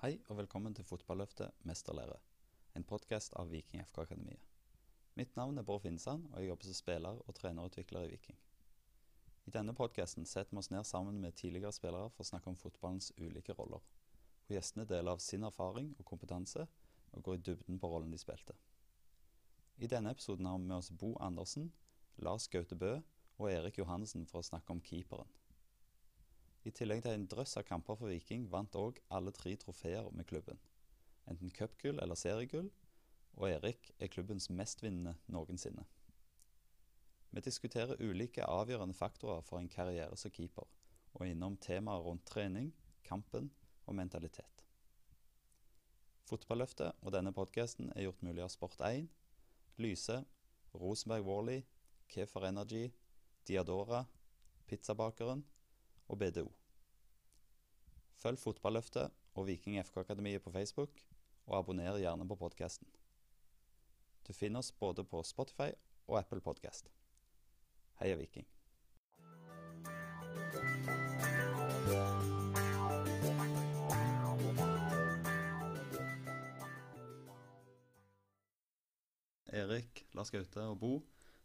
Hei og velkommen til Fotballøftet mesterlære, en podkast av Viking FK Akademiet. Mitt navn er Bård Finnsand, og jeg jobber som spiller og trenerutvikler i Viking. I denne podkasten setter vi oss ned sammen med tidligere spillere for å snakke om fotballens ulike roller, hvor gjestene deler av sin erfaring og kompetanse og går i dybden på rollen de spilte. I denne episoden har vi med oss Bo Andersen, Lars Gaute Bø og Erik Johannessen for å snakke om keeperen. I tillegg til en drøss av kamper for Viking vant òg alle tre trofeer med klubben. Enten cupgull eller seriegull, og Erik er klubbens mestvinnende noensinne. Vi diskuterer ulike avgjørende faktorer for en karriere som keeper, og innom temaer rundt trening, kampen og mentalitet. Fotballøftet og denne podkasten er gjort mulig av Sport1, Lyse, Rosenberg Warley, Kefer Energy, Diadora, Pizzabakeren og BDO. Følg Fotballøftet og Viking FK Akademiet på Facebook, og abonner gjerne på podkasten. Du finner oss både på Spotify og Apple Podkast. Heia Viking. Erik, Lars Gaute og Bo,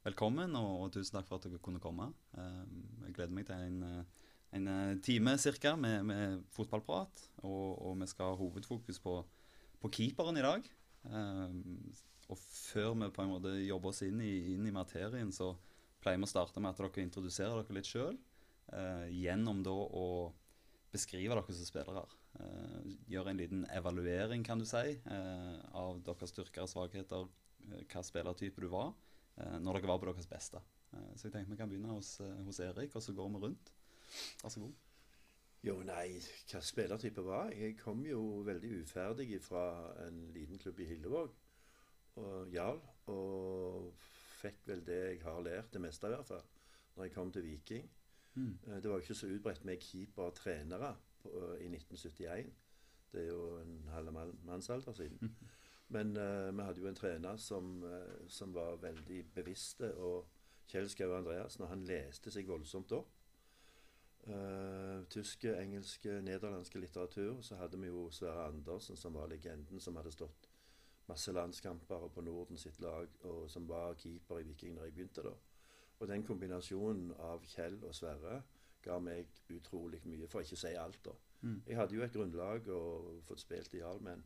velkommen, og, tusen takk for at dere kunne komme. jeg gleder meg til en en eh, time cirka med, med fotballprat. Og, og, vi skal ha hovedfokus på, på keeperen i dag. Um, og før vi på en måte jobber oss inn i, inn i, materien, så pleier vi å starte med at dere introduserer dere litt sjøl. Uh, gjennom da å beskrive dere som spillere. Uh, gjøre en liten evaluering, kan du si, uh, av deres styrker og svakheter. hva spillertype du var når dere var på deres beste. så jeg tenker vi kan begynne hos, hos Erik, og så går vi rundt. Vær så god. Jo, nei, hva spillertype var jeg? Jeg kom jo veldig uferdig fra en liten klubb i Hillevåg, og Jarl, og fikk vel det jeg har lært, det meste i hvert fall, når jeg kom til Viking. Mm. Det var jo ikke så utbredt med keeper-trenere i 1971. Det er jo en halv mannsalder siden. Mm. Men uh, vi hadde jo en trener som, uh, som var veldig bevisste, og Kjell Skau Andreassen, og han leste seg voldsomt opp. Uh, tyske, engelske, nederlandske litteratur. Så hadde vi jo Sverre Andersen, som var legenden, som hadde stått masse landskamper på Norden sitt lag, og som var keeper i Viking da jeg begynte. da. Og den kombinasjonen av Kjell og Sverre ga meg utrolig mye, for å ikke si alt. da. Mm. Jeg hadde jo et grunnlag og fått spilt i Jarl, men,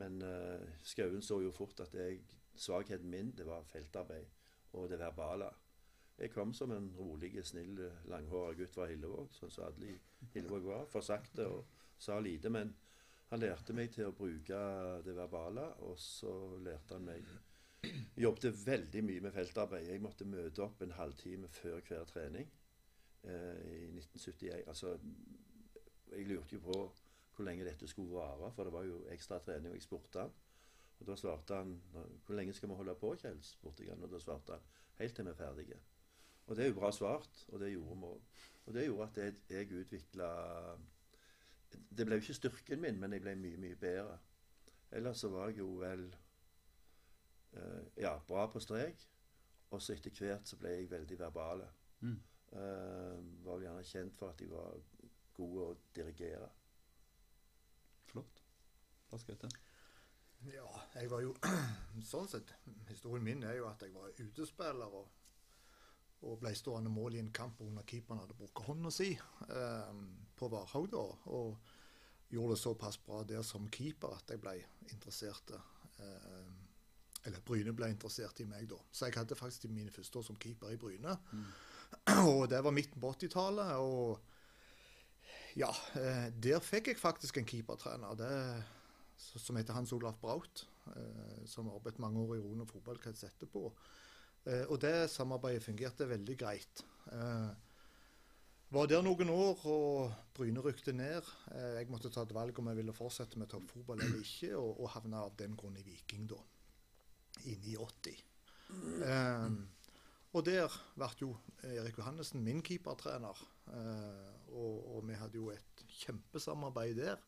men uh, Skauen så jo fort at jeg, svakheten min det var feltarbeid og det verbale. Jeg kom som en rolig, snill, langhåra gutt fra Hillevåg, sånn som alle i Hillevåg var. For sakte og sa lite. Men han lærte meg til å bruke det verbale, og så lærte han meg Jobbet veldig mye med feltarbeid. Jeg måtte møte opp en halvtime før hver trening eh, i 1971. Altså, jeg lurte jo på hvor lenge dette skulle vare, for det var jo ekstra trening, og jeg spurte han. Og da svarte han 'Hvor lenge skal vi holde på, Kjell?' spurte jeg han, og da svarte han 'Helt til vi er ferdige'. Og det er jo bra svart, og det gjorde vi òg. Og det gjorde at jeg, jeg utvikla Det ble jo ikke styrken min, men jeg ble mye, mye bedre. Ellers så var jeg jo vel uh, ja, bra på strek. Og så etter hvert så ble jeg veldig verbale. Mm. Uh, var vel gjerne kjent for at jeg var god å dirigere. Flott. Jeg til? Ja, jeg var jo Sånn sett Historien min er jo at jeg var utespiller. og og ble stående mål i en kamp under keeperen hadde brukt hånda si eh, på Varhaug. da, Og gjorde det såpass bra der som keeper at jeg ble interessert eh, Eller Bryne ble interessert i meg da. Så jeg hadde faktisk mine første år som keeper i Bryne. Mm. Og det var midten på 80-tallet. Og ja, eh, der fikk jeg faktisk en keepertrener. det som heter Hans Olaf Braut, eh, som arbeidet mange år i Rone fotballkrets etterpå. Eh, og det samarbeidet fungerte veldig greit. Eh, var der noen år, og Bryne rykte ned. Eh, jeg måtte ta et valg om jeg ville fortsette med toppfotball eller ikke, og, og havna av den grunn i Viking da, i 80. Eh, Og der ble jo Erik Johannessen min keepertrener. Eh, og, og, vi hadde jo et kjempesamarbeid der.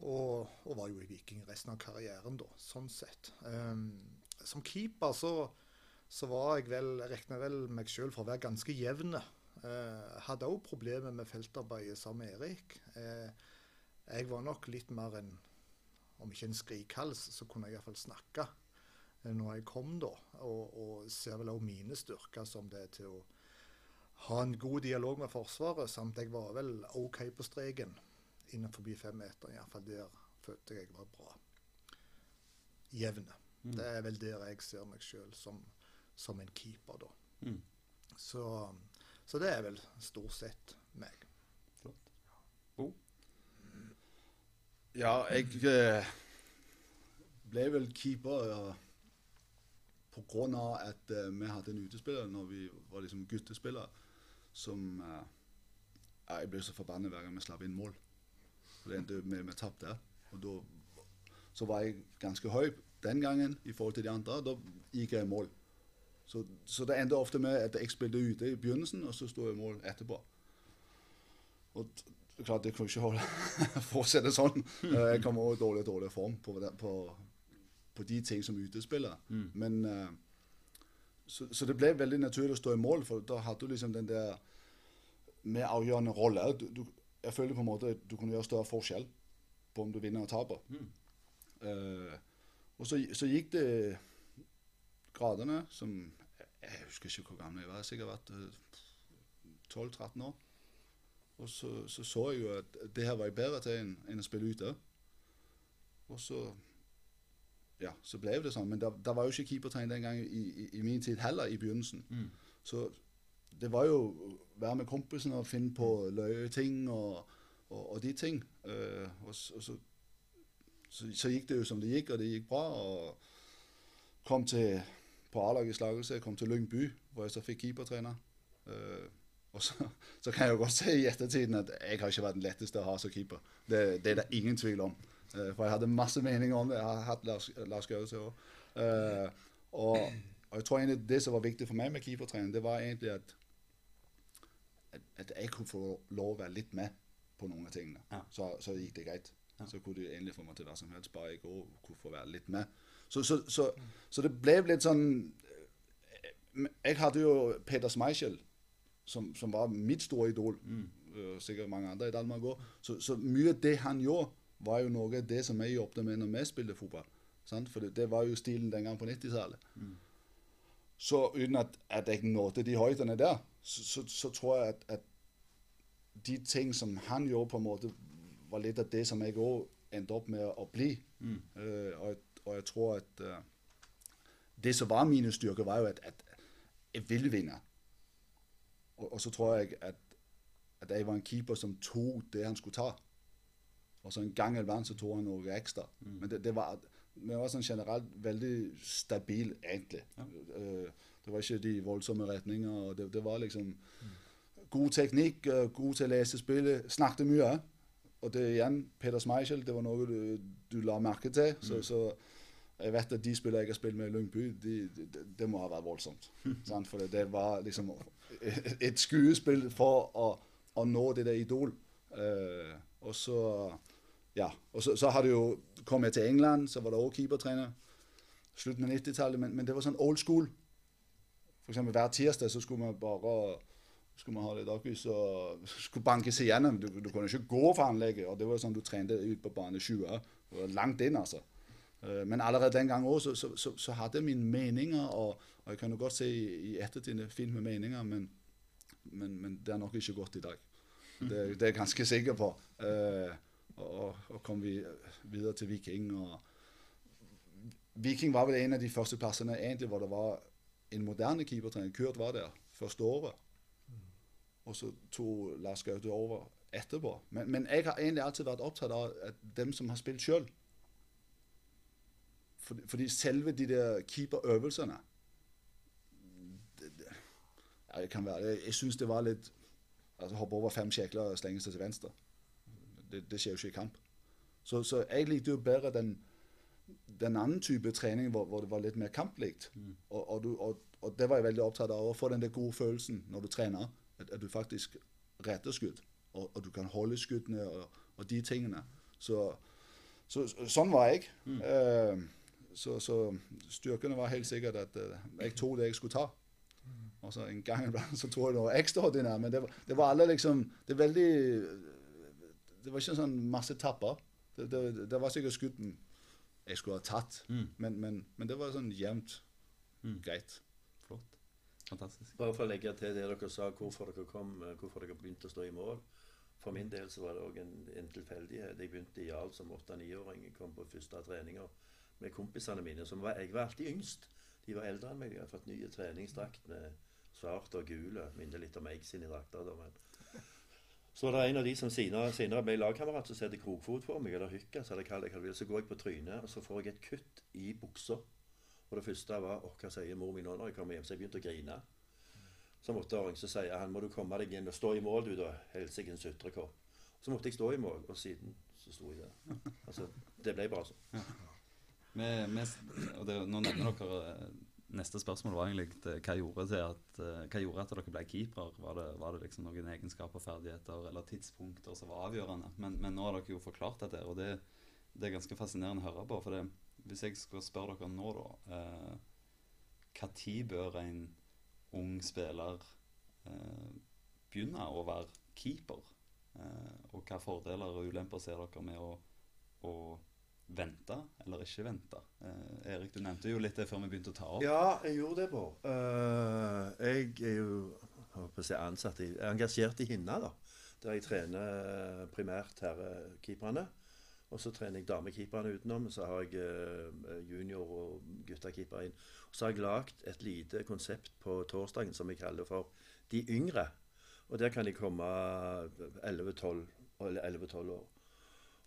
Og, og, var jo i Viking resten av karrieren, da, sånn sett. Um, som keeper så, så, var jeg vel, regna vel meg sjøl for å være ganske jevn. Eh, hadde òg problemer med feltarbeidet sammen med Erik. Eh, jeg var nok litt mer enn om ikke en skrikhals, så kunne jeg iallfall snakke eh, når jeg kom, da. Og, og ser vel òg mine styrker som det er til å ha en god dialog med Forsvaret, samt jeg var vel OK på streken innenfor fem meter. Iallfall der følte jeg var bra. Jevne. Mm. Det er vel der jeg ser meg sjøl som, som, en keeper, da. Mm. Så, så, det er vel stort sett meg. Flott. Bo? Ja, jeg eh, ble vel keeper ja, av at uh, vi hadde en utespiller når vi var liksom guttespillere, som uh, Jeg ble så forbannet hver gang vi slapp inn mål. Det endte med med tap der. Og da så var jeg ganske høy den gangen i forhold til de andre. Da gikk jeg i mål. Så, så det endte ofte med at jeg spilte ute i begynnelsen, og så sto jeg i mål etterpå. Og klart, det kunne ikke holde fortsette sånn. Jeg kom også i dårlig, dårlig form på, på, på, de ting som utespiller. Mm. Men uh, så, så, det ble veldig naturlig å stå i mål, for da hadde du liksom den der mer avgjørende rolle. Du, du, jeg følte på en måte at du kunne gjøre større forskjell på om du vinner og taper. Mm. Uh, og så, så, gikk det gradene som Jeg husker ikke hvor gammel jeg var. Jeg sikkert vært 12-13 eh, år. Og så, så, så jeg jo at det her var jeg bedre til enn, enn å spille ute. Og så ja, så ble det sånn. Men det var jo ikke keepertegn den gangen i, i, i, min tid heller, i begynnelsen. Mm. Så det var jo å være med kompisene og finne på løye ting og, og, og de ting. Uh, og, og så, så, så, gikk det jo som det gikk, og det gikk bra. Og kom til på A-laget slagelse, kom til Lyngby, hvor jeg så fikk keepertrener. Uh, og så, så, kan jeg jo godt se i ettertiden at jeg har ikke vært den letteste å ha som keeper. Det, det er det ingen tvil om. Uh, for jeg hadde masse meninger om det. Jeg har hatt Lars, Lars Gaute òg. og, og jeg tror egentlig det som var viktig for meg med keepertrening, det var egentlig at at, at, jeg kunne få lov å være litt med på noen av tingene. Ja. Så, så, gikk det greit. Ja. Så kunne de egentlig få meg til hva som helst, bare jeg òg kunne få være litt med. Så, så, så, det ble litt sånn eh, Jeg hadde jo Peter Schmeichel, som, som var mitt store idol. Mm. Sikkert mange andre i Danmark òg. Så, mye av det han gjorde, var jo noe av det som jeg jobbet med når vi spilte fotball. Sant? For det, det, var jo stilen den gang på 90-tallet. Mm. Så uten at, at jeg nådde de høydene der, så, så, så, tror jeg at, at, de ting som han gjorde, på en måte var litt av det som jeg òg endte opp med å bli. Mm. Uh, og, og, jeg tror at uh, det som var mine styrker, var jo at, at jeg ville vinne. Og, og, så tror jeg at, at jeg var en keeper som tok det han skulle ta. Og så en gang iblant så tok han noe ekstra. Mm. Men det, det var, vi var sånn generelt veldig stabil, egentlig. Ja. Uh, det var ikke de voldsomme retninger. Det, det var liksom god teknikk, god til å lese spillet. Snakket mye. Og det igjen, Peter Schmeichel, det var noe du, du la merke til. Så, mm. så, jeg vet at de spillene jeg har spilt med i Lyngby, de, de, det må ha vært voldsomt. for det, det, var liksom et skuespill for å, å nå det der idol. Uh, og så ja, og så, så har det jo kom jeg til England, så var det også keepertrener. Slutten av 90-tallet. Men, men, det var sånn old school. For eksempel hver tirsdag så skulle man bare skulle man ha litt oppis og skulle seg gjennom. Du, du, kunne ikke gå fra anlegget. og Det var sånn du trente ut på bane 20. Det var langt inn, altså. Eh, men allerede den gang òg så, så, så, så, hadde jeg mine meninger, og, og jeg kan jo godt si i ettertid det er fint med meninger, men, men, men, det er nok ikke godt i dag. Det, det er jeg ganske sikker på. Uh, og, og kom vi videre til Viking. og Viking var vel en av de første plassene egentlig hvor det var en moderne keepertrener. Kurt var der første året. Og så tok Lars Gaute over etterpå. Men, men, jeg har egentlig alltid vært opptatt av at dem som har spilt sjøl fordi, fordi, selve de der keeperøvelsene ja, Jeg kan være, jeg, syns det var litt altså Hoppe over fem kjekler og slenge seg til venstre. Det, det, skjer jo ikke i kamp. Så, så jeg likte jo bedre den den andre type trening hvor, hvor det var litt mer kamplikt. Mm. Og, og, du, og, og det var jeg veldig opptatt av. Å få den der gode følelsen når du trener. At, at du faktisk retter skudd. Og, du kan holde skuddene og, de tingene. Så, så, så sånn var jeg. Mm. Eh, så, så styrkene var helt sikkert at eh, jeg tok det jeg skulle ta. Og så en gang iblant så tok jeg det var ekstraordinært. Men det, var- det var alle liksom Det er veldig Det var ikke sånn masse tapper. Det, det, det var sikkert skudd jeg skulle ha tatt, Mm. men, men, men det var sånn jevnt Mm. greit. Flott. Fantastisk. Bare for å legge til det dere sa, hvorfor dere kom, eh, hvorfor dere begynte å stå i mål. For min del så var det òg en, en tilfeldighet. Jeg begynte i Jarl som åtte-niåring. Kom på første treninger med kompisene mine. Var, jeg var alltid yngst. De var eldre enn meg. Jeg hadde fått nye treningsdrakt med svart og gule. Minner litt om meg sine drakter. da, men... Så det en av de som senere, senere ble lagkamerat, som setter Krokfot for meg, eller Hykka, så, hva det vil. så går jeg på trynet, og så får jeg et kutt i buksa. Og det første var Å, hva sier mor mi nå når jeg kommer hjem? Så jeg begynte å grine. Som åtteåring så sier han må du komme deg inn og stå i mål, du da. Helsikens sutrekopp. Så måtte jeg stå i mål, og siden så sto jeg der. Altså, det ble bare sånn. Vi, og det, nå nevner dere eh, Neste spørsmål var egentlig eh, hva gjorde, at, eh, hva gjorde at dere ble keepere? Var det, var det liksom noen egenskaper, ferdigheter eller tidspunkter som var avgjørende? Men, men nå har dere jo forklart dette, og det, det er ganske fascinerende å høre på. For det, hvis jeg skal spørre dere nå, da eh, tid bør en ung spiller eh, begynne å være keeper? Eh, og hva fordeler og ulemper ser dere med å, å vente eller ikke vente? Eh, Erik, du nevnte jo litt det før vi begynte å ta opp. Ja, jeg gjorde det, Bård. Uh, jeg er jo jeg ansatt i, er engasjert i Hinna, da. Der jeg trener primært herrekeeperne. Og så trener jeg damekeeperne utenom. Så har jeg uh, junior- og guttekeepere inn. Så har jeg lagd et lite konsept på torsdagen som jeg kaller for De yngre. Og der kan de komme 11-12 år.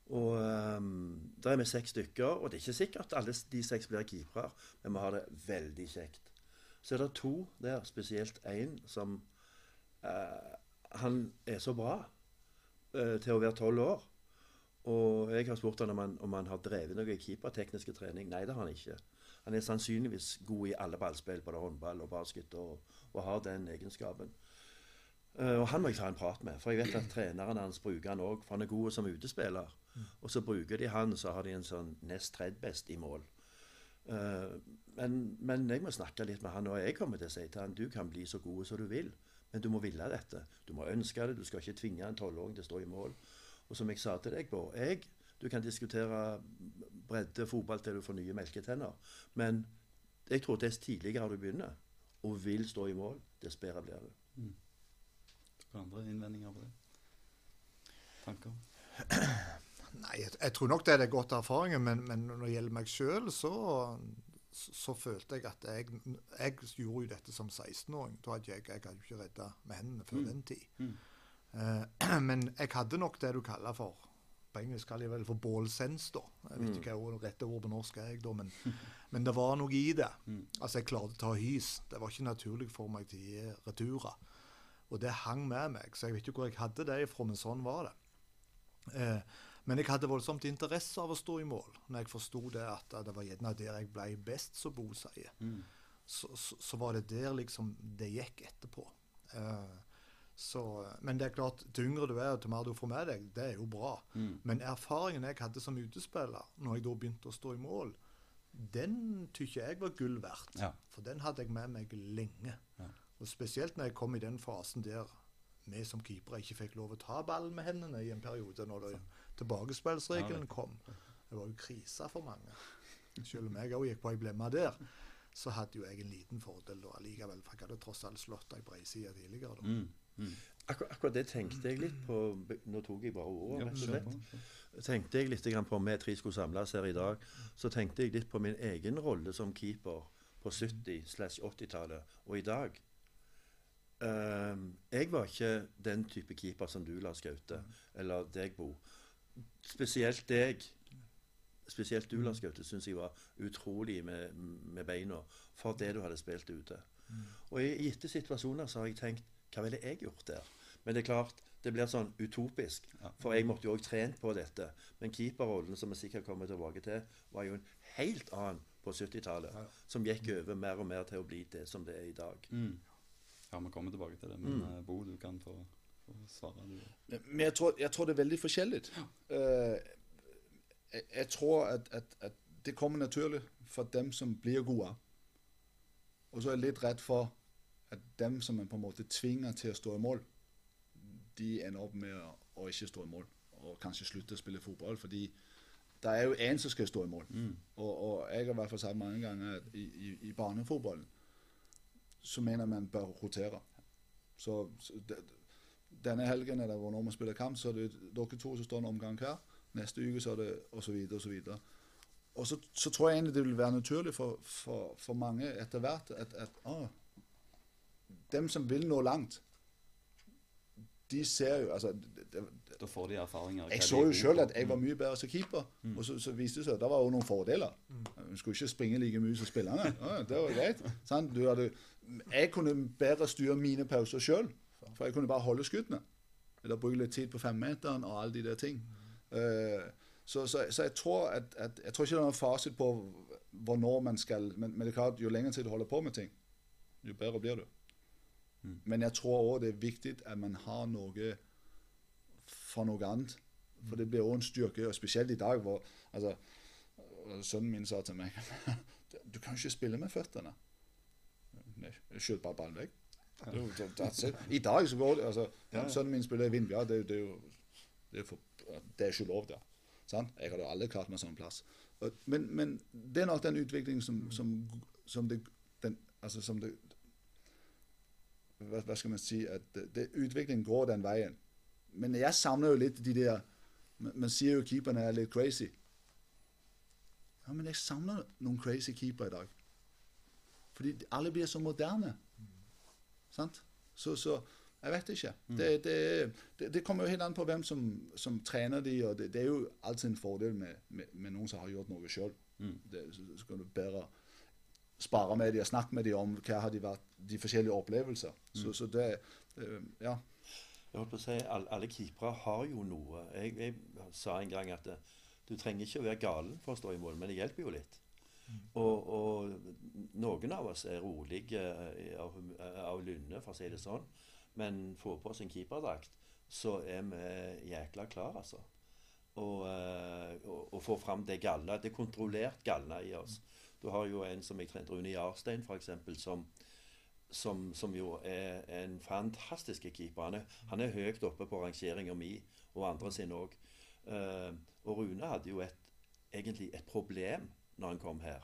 Og um, Der er vi seks stykker, og det er ikke sikkert alle de seks blir keepere, men vi har det veldig kjekt. Så er det to der, spesielt én som uh, Han er så bra uh, til å være tolv år. Og jeg har spurt han om han, om han har drevet noe keepertekniske trening. Nei, det har han ikke. Han er sannsynligvis god i alle ballspill, både håndball og basket, og, og har den egenskapen. Uh, og han må jeg ta en prat med, for jeg vet at treneren hans bruker han òg, for han er god som utespiller. Og så bruker de han, så har de en sånn nest tredje best i mål. Uh, men, men jeg må snakke litt med han, og jeg kommer til å si til han du kan bli så god som du vil, men du må ville dette. Du må ønske det, du skal ikke tvinge en tolvåring til å stå i mål. Og som jeg sa til deg, Bård, jeg, du kan diskutere bredde fotball til du får nye melketenner, men jeg tror dess tidligere du begynner, og vil stå i mål, dess bedre blir du. Noen andre innvendinger på det? Tanker? Nei, jeg, jeg tror nok det er godt erfaringer, men, men når det gjelder meg sjøl, så, så, følte jeg at jeg, jeg gjorde jo dette som 16-åring. Da hadde jeg, jeg hadde ikke redda med hendene før Mm. den tid. Mm. Uh, men jeg hadde nok det du kaller for På engelsk kaller jeg vel for bålsens, da. Jeg vet Mm. ikke hva rette ord på norsk er, jeg, da, men, men det var noe i det. Mm. Altså, jeg klarte å ta hys. Det var ikke naturlig for meg til å gi returer. Og det hang med meg, så jeg vet ikke hvor jeg hadde det ifra, men sånn var det. Eh, men jeg hadde voldsomt interesse av å stå i mål, når jeg forsto det at det var gjerne der jeg ble best, som Bo sier. Mm. Så, så, så var det der liksom det gikk etterpå. Uh, så, men det er klart, til yngre du er, til mer du får med deg, det er jo bra. Mm. Men erfaringen jeg hadde som utespiller, når jeg da begynte å stå i mål, den tykker jeg var gull verdt. Ja. For den hadde jeg med meg lenge. Ja. Og spesielt når jeg kom i den fasen der vi som keepere ikke fikk lov å ta ballen med hendene i en periode, når det, tilbakespillsregelen kom. Det var jo krise for mange. Selv om jeg òg gikk på ei blemme der, så hadde jo jeg en liten fordel da allikevel. For jeg hadde tross alt slått ei breiside tidligere. da. Mm. Mm. Akkur akkurat det tenkte jeg litt på Nå tok jeg bare ordet, rett og slett. tenkte jeg litt på om vi tre skulle samles her i dag, så tenkte jeg litt på min egen rolle som keeper på 70-80-tallet og i dag. Um, jeg var ikke den type keeper som du, Lars Gaute, eller deg, Bo. Spesielt deg. Spesielt du, Lars Gaute, syns jeg var utrolig med, med beina for det du hadde spilt ute. Og i gitte situasjoner så har jeg tenkt hva ville jeg gjort der? Men det er klart, Det blir sånn utopisk. For jeg måtte jo òg trent på dette. Men keeperrollen, som vi sikkert kommer tilbake til, var jo en helt annen på 70-tallet. Ja. Som gikk over mer og mer til å bli det som det er i dag. Mm. Ja, vi kommer tilbake til det, men Mm. eh, Bo, du kan få, få svare. Du. Men jeg tror, jeg tror det er veldig forskjellig. Eh, jeg, jeg tror at, at, at det kommer naturlig for dem som blir gode. Og så er jeg litt redd for at dem som man på en måte tvinger til å stå i mål, de ender opp med å, å ikke stå i mål. Og kanskje slutte å spille fotball. Fordi det er jo én som skal stå i mål. Mm. Og, og jeg har i hvert fall sagt mange ganger at i, i, i barnefotballen så mener man bør rotere. Så, så det, denne helgen eller når man spiller kamp, så er det dere to som står en omgang hver. Neste uke så er det og så videre og så så, så tror jeg egentlig det vil være naturlig for, for, for mange etter hvert at, at å, dem som vil nå langt, de ser jo altså, det, det, Da får de erfaringer. jeg så jo sjøl at jeg var mye bedre som keeper, og så, så viste det seg at det var jo noen fordeler. Du skulle ikke springe like mye som spillerne. Ja, det var greit. Sant? Du hadde, jeg kunne bedre styre mine pauser sjøl, for jeg kunne bare holde skuddene. Eller bruke litt tid på femmeteren og alle de der ting. Eh, så, så, så jeg tror at, at jeg tror ikke det er noen fasit på hvornår man skal Men, men det er klart, jo lenger tid du holder på med ting, jo bedre blir du. Mm. Men jeg tror òg det er viktig at man har noe for noe annet. For det blir òg en styrke, og spesielt i dag hvor altså, Sønnen min sa til meg Du kan ikke spille med føttene. Jeg skjøt bare ballen vekk. Det. I dag så går det altså. Sønnen min spiller i Vindbjørn. Det, det, det det er ikke lov. Sant? Jeg hadde aldri klart meg sånn plass. Men, men det er nok den utviklingen som, som, som det den, altså som det hva, hva skal man si at det, det, Utviklingen går den veien. Men jeg savner jo litt de der Man, man sier jo keeperne er litt crazy. Ja, men jeg savner noen crazy keepere i dag. Fordi alle blir så moderne. Sant? Så, så jeg vet ikke. Det, det, det, det kommer jo helt an på hvem som, som trener de, og det, det er jo alltid en fordel med, med, med noen som har gjort noe sjøl. Mm. Så, så kan du bedre spare med dem og snakke med dem om hva har de vært, de forskjellige opplevelser. Så, så det, det Ja. Jeg holdt på å si, alle, alle keepere har jo noe. Jeg, jeg sa en gang at eh, du trenger ikke å være galen for å stå i mål, men det hjelper jo litt. Og, og noen av oss er rolige eh, av, hum- av lynne, for å si det sånn. Men får på oss en keeperdrakt, så er vi jækla klar, altså. Og, eh, og, og får fram det galla, Det er kontrollert galla i oss. Du har jo en som jeg trente, Rune Jarstein, f.eks., som som, som jo er en fantastisk keeper. Han er, han er høyt oppe på rangeringa mi, og andre sin òg. og Rune hadde jo et, egentlig et problem når han kom her,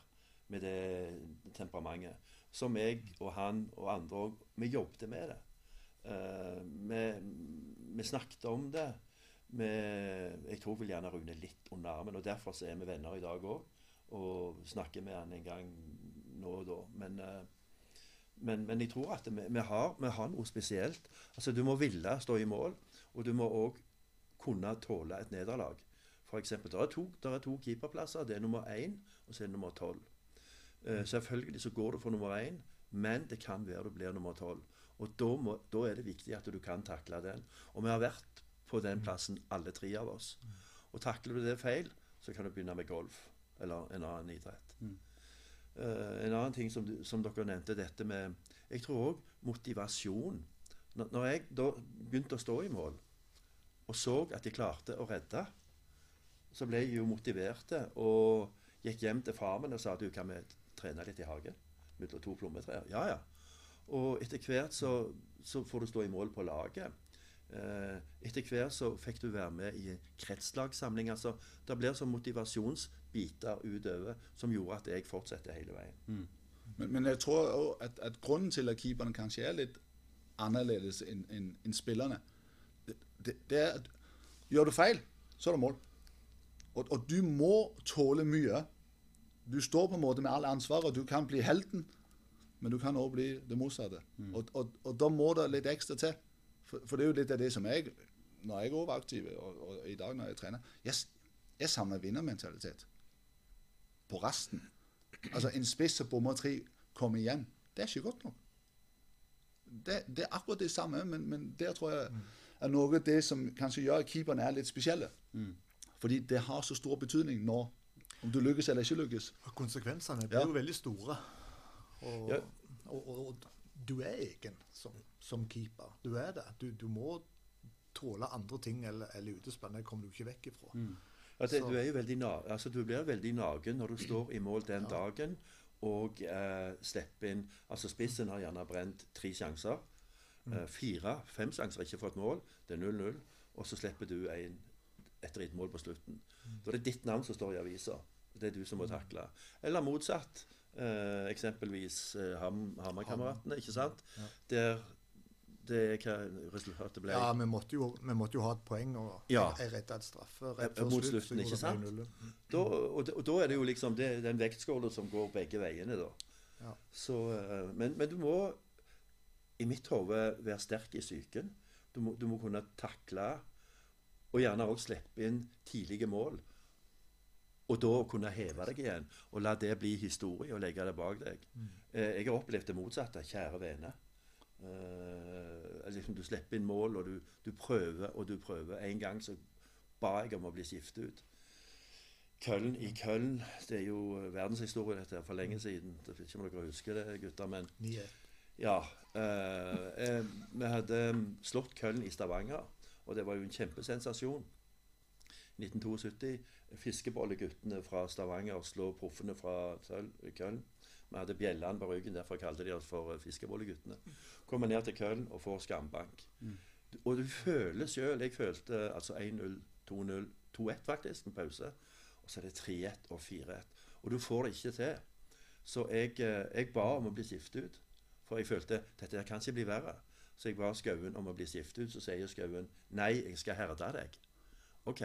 med det temperamentet. Som jeg og han og andre òg Vi jobbet med det. Uh, vi, vi snakket om det. Vi, jeg tror vel gjerne Rune litt under armen, og derfor så er vi venner i dag òg. Og snakker med han en gang nå og da. Men uh, men, men jeg tror at vi, vi, har, vi har noe spesielt. Altså, Du må ville stå i mål, og du må òg kunne tåle et nederlag. For eksempel, det er to, der er to keeperplasser. Det er nummer én, og så er det nummer tolv. Uh, selvfølgelig så går du for nummer én, men det kan være du blir nummer tolv. Og da, må, da er det viktig at du kan takle den. Og vi har vært på den plassen, alle tre av oss. Og takler du det feil, så kan du begynne med golf eller en annen idrett. Uh, en annen ting som, som dere nevnte, dette med Jeg tror òg motivasjon. Når, når jeg da begynte å stå i mål, og så at jeg klarte å redde, så ble jeg jo motivert og gikk hjem til far min og sa at du, kan vi trene litt i hagen mellom to plommetrær. Ja, ja. Og etter hvert så, så får du stå i mål på laget. Eh, etter hvert så fikk du være med i kretslagssamling. altså Det blir sånn motivasjonsbiter utover som gjorde at jeg fortsetter hele veien. Men, men jeg tror også at, at grunnen til at keeperne kanskje er litt annerledes enn en, en spillerne, det, det er at gjør du feil, så er det mål. Og, og du må tåle mye. Du står på en måte med alt ansvaret. Du kan bli helten, men du kan også bli det motsatte. Og, og, og da må det litt ekstra til. For, for det er jo litt av det som jeg Når jeg òg var aktiv, og, i dag når jeg trener Jeg, jeg savner vinnermentalitet. På resten. Altså En spiss som bommer tre, kommer igjen. Det er ikke godt nok. Det, det er akkurat det samme, men, men der tror jeg er noe av det som kanskje gjør at keeperne er litt spesielle. Fordi det har så stor betydning når, om du lykkes eller ikke lykkes. Og konsekvensene blir Ja. jo veldig store. Og, Ja. og, og, og du er egen som, som keeper. Du er det. Du, du må tåle andre ting eller, eller utespill. Det kommer du ikke vekk ifra. Mm. Altså, du, er altså, du blir veldig nagen når du står i mål den dagen og eh, slipper inn Altså Spissen har gjerne brent tre sjanser. Eh, fire, fem sjanser ikke fått mål. Det er 0-0. Og så slipper du en, et drittmål på slutten. Da er det ditt navn som står i avisa. Det er du som må takle. Eller motsatt. Eh, eksempelvis eh, Ham, Hamar-kameratene, ikke sant? Der det er hva resultatet ble. Ja, vi måtte, jo, vi måtte jo ha et poeng, og Ja. jeg redda et straffe Ja, rett før mot slutt. slutten, ikke sant? Da, og, og da er det jo liksom det, den vektskåla som går begge veiene, da. Ja. Så, eh, men, men du må i mitt hode være sterk i psyken. Du, du må kunne takle og gjerne også slippe inn tidlige mål. Og da kunne heve deg igjen og la det bli historie og legge det bak deg. Eh, jeg har opplevd det motsatte. Kjære vene. Eh, liksom du slipper inn mål, og du, du prøver og du prøver. En gang så ba jeg om å bli skiftet ut. Køln i Køln. Det er jo verdenshistorie dette for lenge siden. Jeg vet ikke om dere husker det, gutter. Men 9-1. ja. Eh, eh, vi hadde slått Køln i Stavanger, og det var jo en kjempesensasjon. 1972. Fiskebolleguttene fra Stavanger slår proffene fra Køln. Vi hadde bjellene på ryggen, derfor kalte de oss for eh, Fiskebolleguttene. Kommer ned til Køln og får skambank. Og du føler sjøl Jeg følte altså 1-0, 2-0, 2-1 faktisk, med pause. Og så er det 3-1 og 4-1. Og du får det ikke til. Så jeg, eh, jeg ba om å bli skiftet ut. For jeg følte dette kan ikke bli verre. Så jeg ba Skauen om å bli skiftet ut. Så sier Skauen nei, jeg skal herde deg. OK.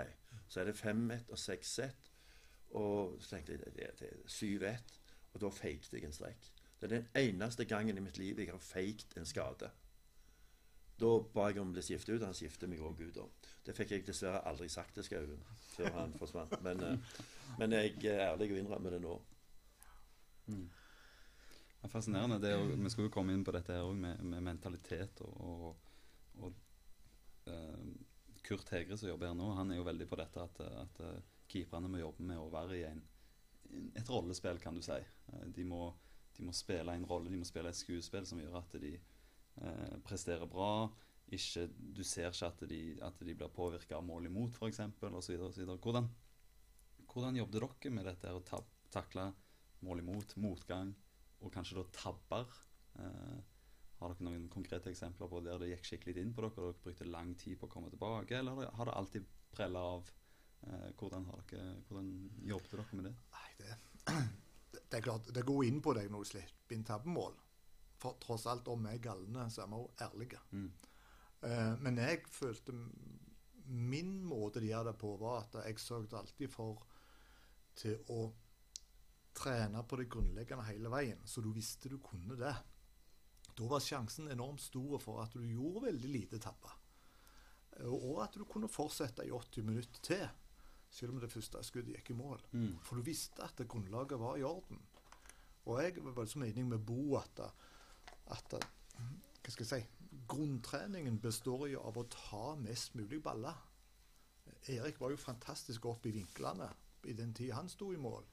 Så er det 5-1 og 6-1. Og så tenkte jeg det, det, det syv 7-1. Og da feiket jeg en strekk. Det er den eneste gangen i mitt liv jeg har feikt en skade. Da ba jeg om å bli skiftet ut. Han skiftet meg òg ut. Det fikk jeg dessverre aldri sagt til Skauen før han forsvant. Men, eh, men jeg er ærlig og innrømmer det nå. Det er fascinerende. Det er vi skal jo komme inn på dette her òg, med, med mentalitet og, og, og uh, Kurt Hegre som jobber her nå, han er jo veldig på dette at, at eh, keeperne må jobbe med å være i en, et rollespill, kan du si. Eh, de, må, de må spille en rolle, de må spille et skuespill som gjør at de uh, presterer bra. Ikke, du ser ikke at de, at de blir påvirka av mål imot, f.eks. osv. Hvordan, hvordan jobbet dere med dette å ta, takle mål imot, motgang? Og kanskje da tabber. Eh, har dere noen konkrete eksempler på der det gikk skikkelig inn på dere, og dere brukte lang tid på å komme tilbake, eller har det- alltid prella av? Eh, hvordan, har dere, hvordan jobbet dere med det? Nei, det, det, det er klart, det går inn på deg når du slipper inn tabbemål. For tross alt, om vi er galne, så er vi også ærlige. Mm. Eh, men jeg følte Min måte de gjør det på, var at jeg sørget alltid for til å trene på det grunnleggende hele veien, så du visste du kunne det. Da var sjansen enormt stor for at du gjorde veldig lite tabber. Og at du kunne fortsette i 80 minutter til, selv om det første skuddet gikk i mål. Mm. For du visste at det grunnlaget var i orden. Og jeg var liksom enig med Bo at, at hva skal jeg si, grunntreningen består jo av å ta mest mulig baller. Erik var jo fantastisk opp i vinklene i den tid han sto i mål.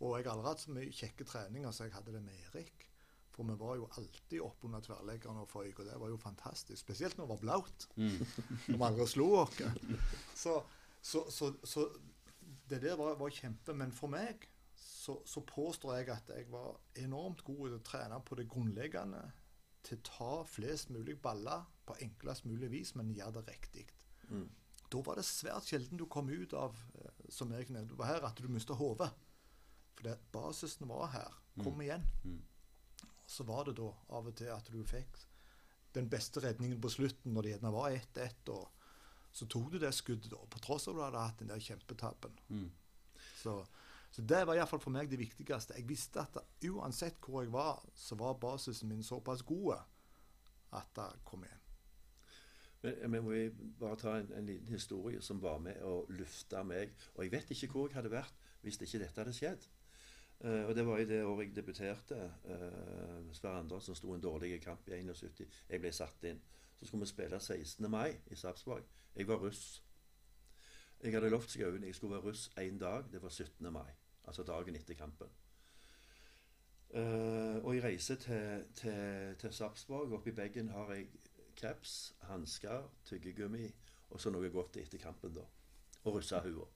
Og jeg har aldri hatt så mye kjekke treninger som jeg hadde det med Erik. For vi var jo alltid oppe under tverrleggerne og føyk, og det var jo fantastisk. Spesielt når det var blaut. Når vi aldri slo oss. Så, så, så, så det der var, var kjempe. Men for meg så, så påstår jeg at jeg var enormt god til å trene på det grunnleggende. Til å ta flest mulig baller på enklest mulig vis, men gjøre det riktig. Mm. Da var det svært sjelden du kom ut av, eh, som jeg nevnte her, at du mista hodet. For det, basisen var her. Kom igjen. Mm. Så var det da av og til at du fikk den beste redningen på slutten, når det gjerne var 1-1. og Så tok du det skuddet, da, på tross av at du hadde hatt den der kjempetabben. Mm. Så, så det var iallfall for meg det viktigste. Jeg visste at uansett hvor jeg var, så var basisen min såpass god at det kom igjen. Men vi må jeg bare ta en, en liten historie som var med og lufta meg. Og jeg vet ikke hvor jeg hadde vært hvis ikke dette hadde skjedd. Eh, og Det var i det året jeg debuterte. Uh, Sverre Andersen sto en dårlig kamp i 71. Jeg ble satt inn. Så skulle vi spille 16. mai i Sarpsborg. Jeg var russ. Jeg hadde lovt Skauen jeg skulle være russ én dag. Det var 17. mai. Altså dagen etter kampen. Uh, og jeg reiser til, til, til Sarpsborg. Oppi bagen har jeg caps, hansker, tyggegummi og så noe godt etter kampen, da. Og russehua.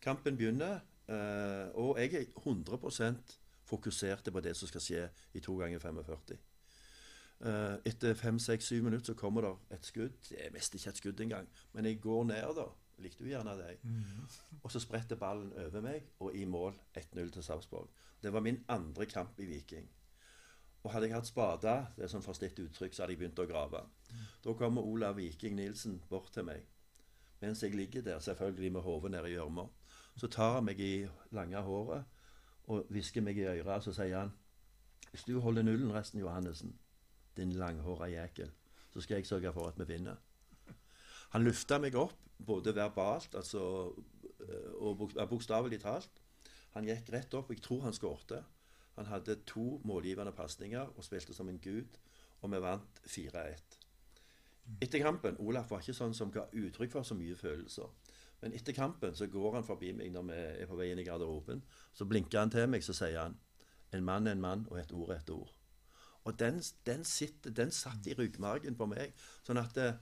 Kampen begynner, eh, og jeg er 100% fokusert på det som skal skje i to ganger 45. Uh, etter fem, seks, syv minutter så kommer det et skudd. Det er mest ikke et skudd engang, men jeg går ned, da. Likte du gjerne deg? Og så spretter ballen over meg, og i mål 1-0 til Sarpsborg. Det var min andre kamp i Viking. Og hadde jeg hatt spada det er sånn forstitt uttrykk, så hadde jeg begynt å grave. Da kommer Olav Viking Nilsen bort til meg. Mens jeg ligger der, selvfølgelig med hodet nede i gjørma. Så tar han meg i lange håret og hvisker meg i øret, så sier han Hvis du holder nullen resten, Johannessen, din langhåra jækel, så skal jeg sørge for at vi vinner. Han løfta meg opp, både verbalt altså, eh, og bokstavelig talt. Han gikk rett opp, og jeg tror han skårte. Han hadde to målgivende pasninger og spilte som en gud, og vi vant 4-1. Etter kampen Olaf var ikke sånn som ga uttrykk for så mye følelser. Men etter kampen så går han forbi meg når vi er på vei inn i garderoben. Så blinker han til meg, så sier han En mann er en mann, og et ord er et ord. Og den, den, sitter, den satt i ryggmargen på meg. Sånn at uh,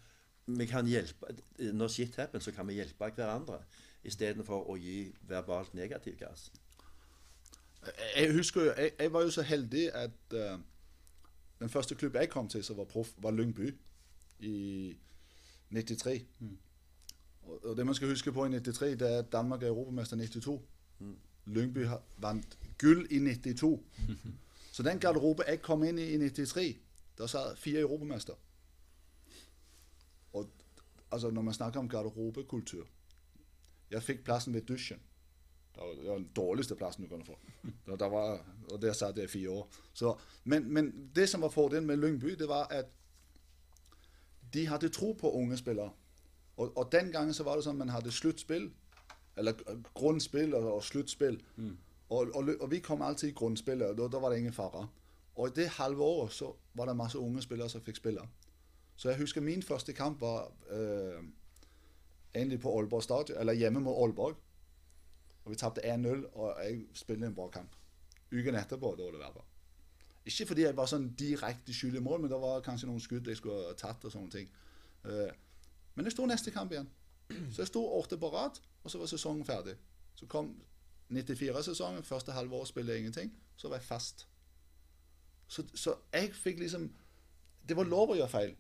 vi kan hjelpe Når shit happens, så kan vi hjelpe hverandre. Istedenfor å gi verbalt negativ gass. Jeg husker jo, jeg, jeg var jo så heldig at uh, den første klubben jeg kom til som var proff, var Lyngby i 93. Og, og det man skal huske på i 93, det er at Danmark er europamester i 92. Lyngby vant gull i 92. Så den garderobe jeg kom inn i i 93, der satt fire europamester. Og altså, når man snakker om garderobekultur Jeg fikk plassen ved dusjen. Det var, det var den dårligste plassen du kunne få. Der, der var, og der satt jeg i fire år. Så, men, men det som var fordelen med Lyngby, det var at de hadde tro på unge spillere. Og, og den gangen så var det sånn man hadde sluttspill, eller grunnspill og, og sluttspill. Og, og, og vi kom alltid i grunnspillet, og da, da var det ingen fare. Og i det halve året så var det masse unge spillere som fikk spille. Så jeg husker min første kamp var øh, egentlig på Aalborg stadion, eller hjemme mot Aalborg. Og vi tapte 1-0, og jeg spilte en bra kamp. Uken etterpå, da var det verre. Ikke fordi jeg var sånn direkte skyld i mål, men det var kanskje noen skudd jeg skulle tatt og sånne ting. Eh, men jeg sto neste kamp igjen. Så jeg sto åtte på rad, og så var sesongen ferdig. Så kom 94-sesongen, første halve år spilte jeg ingenting. Så var jeg fast. Så, så jeg fikk liksom Det var lov å gjøre feil.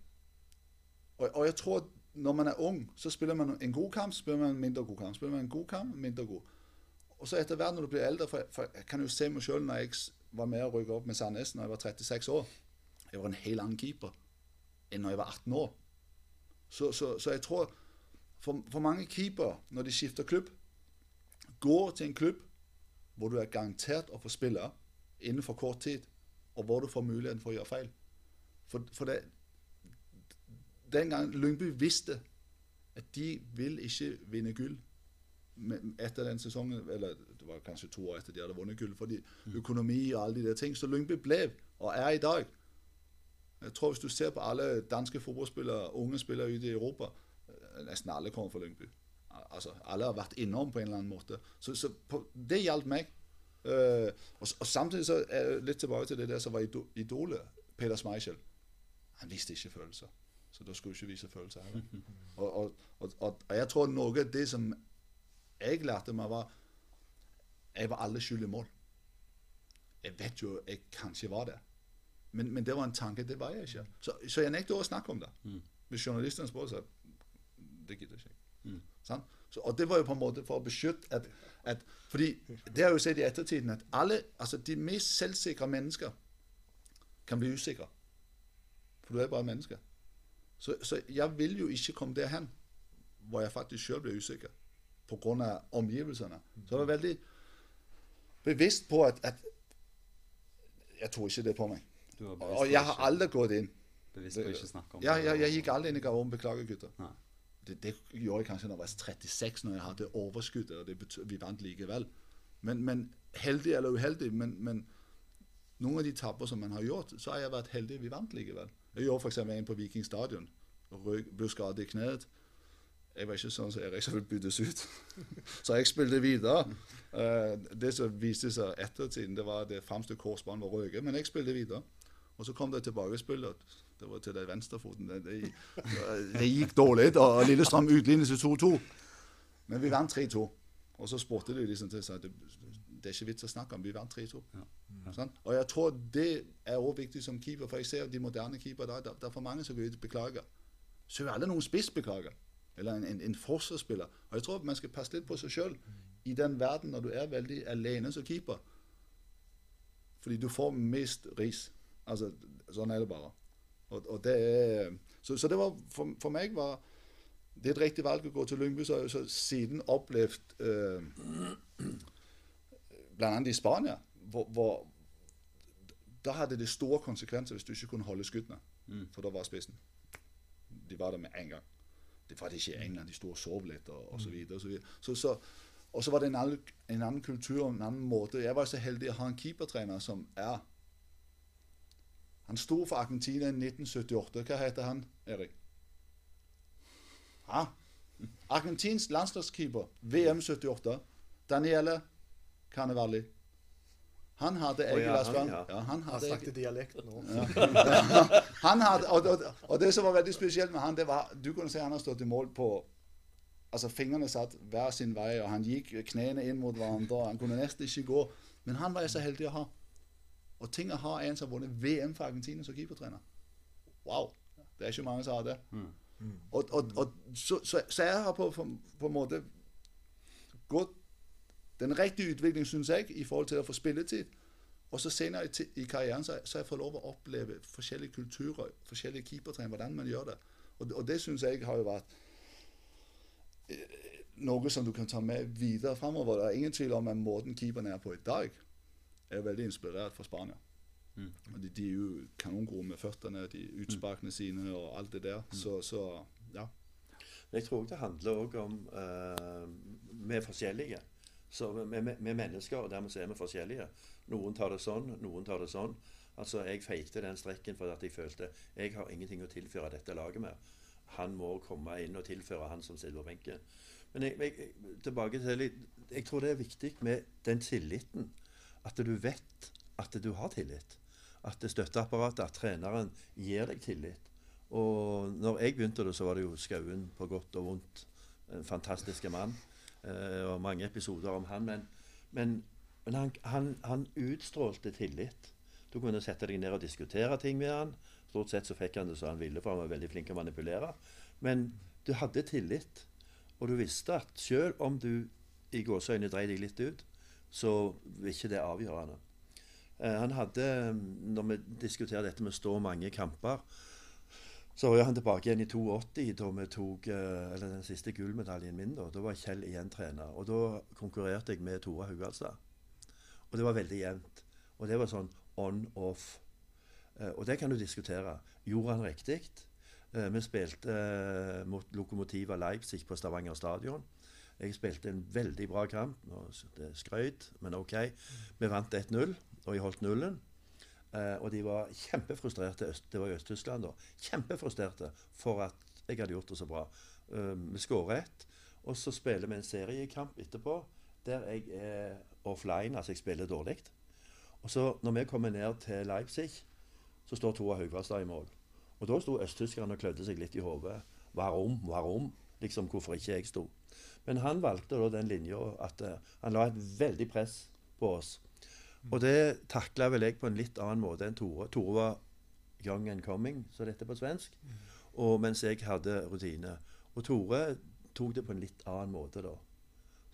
Og, og jeg tror at når man er ung, så spiller man en god kamp, spiller man en mindre god kamp. Spiller man en god kamp, mindre god. Og så etter hvert når du blir eldre, for, for jeg kan jo se meg sjøl når jeg var med å rykke opp med Sandnes når jeg var 36 år. Jeg var en helt annen keeper enn når jeg var 18 år. Så, så, så jeg tror for, for mange keepere, når de skifter klubb, går til en klubb hvor du er garantert å få spille innenfor kort tid, og hvor du får muligheten for å gjøre feil. For, for det, den gang Lyngby visste at de vil ikke vinne gull etter den sesongen, eller det var kanskje to år etter de hadde vunnet gull, fordi økonomi og alle de der ting. Så Lyngby ble, og er i dag Jeg tror Hvis du ser på alle danske fotballspillere, unge spillere ute i Europa, eh, nesten alle kommer fra Lyngby. Altså, Alle har vært innom på en eller annen måte. Så, så på, det hjalp meg. Uh, og, og samtidig så er jeg litt tilbake til det der som var idolet. Peter Schmeichel. Han viste ikke følelser. Så da skulle ikke vise følelser heller. Og, og, og jeg tror noe av det som jeg lærte meg, var Jeg var alle skyld i mål. Jeg vet jo jeg kanskje var det. Men, men det var en tanke. Det var jeg ikke. Så, så jeg nekter å snakke om det. Hvis journalistene spør, så Det gidder ikke jeg. Sånn? Så, og det var jo på en måte for å beskytte at, at Fordi det har jeg jo sett i ettertiden at alle, altså de mest selvsikre mennesker kan bli usikre. For du er bare mennesker. menneske. Så, så jeg vil jo ikke komme derhen hvor jeg faktisk sjøl blir usikker pga. omgivelsene. Så jeg var veldig bevisst på at, at jeg tror ikke det på meg. Og, jeg har aldri gått inn. Bevisst på å ikke snakke om Ja, det. jeg, jeg gikk aldri inn i garderoben. Beklager, gutter. Nei. Det, det gjorde jeg kanskje når jeg var 36, når jeg hadde overskudd, og det betød, vi vant likevel. Men, men heldig eller uheldig, men, men noen av de tabber som man har gjort, så har jeg vært heldig, vi vant likevel. Jeg gjorde f.eks. en på Viking stadion. Ble skadet i kneet. Jeg var ikke sånn som Erik som ville byttes ut. så jeg spilte videre. Uh, det som viste seg ettertiden, det var at det fremste korsbåndet var røket, men jeg spilte videre. Og så kom det tilbakespillet. Det var til den venstrefoten. Det, det, det, gikk dårlig, og Lillestrøm utlignet til 2-2. Men vi vant 3-2. Og så spurte de liksom til seg det, det er ikke vits å snakke om. Vi vant 3-2. Ja. Sånn? Og jeg tror det er også viktig som keeper, for jeg ser de moderne keepere der, er for mange som går ut og beklager. Så er alle noen spissbeklager. Eller en, en, en forsvarsspiller. Og jeg tror man skal passe litt på seg sjøl i den verden når du er veldig alene som keeper. Fordi du får mest ris. Altså, sånn er det bare. Og, og det er, så, så, det var for, for, meg var det et riktig valg å gå til Lyngby. Så, så siden opplevd eh, bl.a. i Spania, hvor, hvor da hadde det store konsekvenser hvis du ikke kunne holde skuddene. Mm. For da var spissen. De var der med en gang. Det var det ikke i England. De sto og sov litt og, og så videre. Og så, videre. Så, så, og så var det en annen, en annen kultur en annen måte. Jeg var så heldig å ha en keepertrener som er Han sto for Argentina i 1978. Hva heter han, Erik? Ja. Argentinsk landslagskeeper, VM 78. Daniele Carnevali. Han hadde jeg i Vestland. Ja, ja, han hadde snakket dialekt nå. Ja. han hadde, og, og, og, det som var veldig spesielt med han, det var Du kunne se han har stått i mål på Altså, fingrene satt hver sin vei, og han gikk knærne inn mot hverandre. Han kunne nesten ikke gå. Men han var jeg så heldig å ha. Og ting å ha en som har vunnet VM for Argentina som keepertrener. Wow! Det er ikke mange som har det. Mm. Mm. Og, og, og så, så, så, jeg har på, på, på en måte gått den riktige utviklingen, syns jeg, i forhold til å få spilletid. Og så senere i, i karrieren så, så har jeg fått lov å oppleve forskjellige kulturer, forskjellige keepertrener, hvordan man gjør det. Og, og det syns jeg har jo vært eh, noe som du kan ta med videre framover. Det er ingen tvil om at måten keeperen er på i dag, er veldig inspirert fra Spania. Mm. De, de, er jo kanongode med føttene, de utsparkene sine og alt det der. Mm. Så, så, ja. Jeg tror det handler også om uh, Vi er forskjellige. Så vi, er mennesker, og dermed så er vi forskjellige. Noen tar det sånn, noen tar det sånn. Altså, Jeg feite den strekken fordi at jeg følte jeg har ingenting å tilføre dette laget med. Han må komme inn og tilføre, han som sitter på benken. Men jeg, jeg, tilbake til litt, jeg tror det er viktig med den tilliten. At du vet at du har tillit. At støtteapparatet, at treneren gir deg tillit. Og når jeg begynte det, så var det jo Skauen på godt og vondt. En fantastisk mann. Eh, og mange episoder om han. Men, men, men han, han, han, utstrålte tillit. Du kunne sette deg ned og diskutere ting med han. Stort sett så fikk han det som han ville, for han var veldig flink til å manipulere. Men du hadde tillit. Og du visste at selv om du i gåseøyne dreide deg litt ut, så er ikke det avgjørende. Uh, han hadde, når vi diskuterer dette med å stå mange kamper så var han tilbake igjen i 82, da vi tok eh, eller den siste gullmedaljen min. Da Da var Kjell igjen trener. Og da konkurrerte jeg med Tore Haugalstad. Og det var veldig jevnt. Og det var sånn on-off. Eh, og det kan du diskutere. Gjorde han riktig? Eh, vi spilte mot Lokomotiva Leipzig på Stavanger stadion. Jeg spilte en veldig bra kamp. Det er skrøyt, men OK. Vi vant 1-0, og jeg holdt nullen. Eh, og de var kjempefrustrerte. Det var i Øst-Tyskland da. Kjempefrustrerte for at jeg hadde gjort det så bra. Eh, vi skårer ett, og så spiller vi en seriekamp etterpå der jeg er offline, altså jeg spiller dårlig. Og så når vi kommer ned til Leipzig, så står Tore Haugvastad i mål. Og da sto østtyskerne og klødde seg litt i hodet. Varom, varom? Liksom hvorfor ikke jeg sto. Men han valgte da den linja at uh, han la et veldig press på oss. Og det takla vel jeg på en litt annen måte enn Tore. Tore var young and coming, så dette på svensk. Og mens jeg hadde rutine. Og Tore tok det på en litt annen måte, da.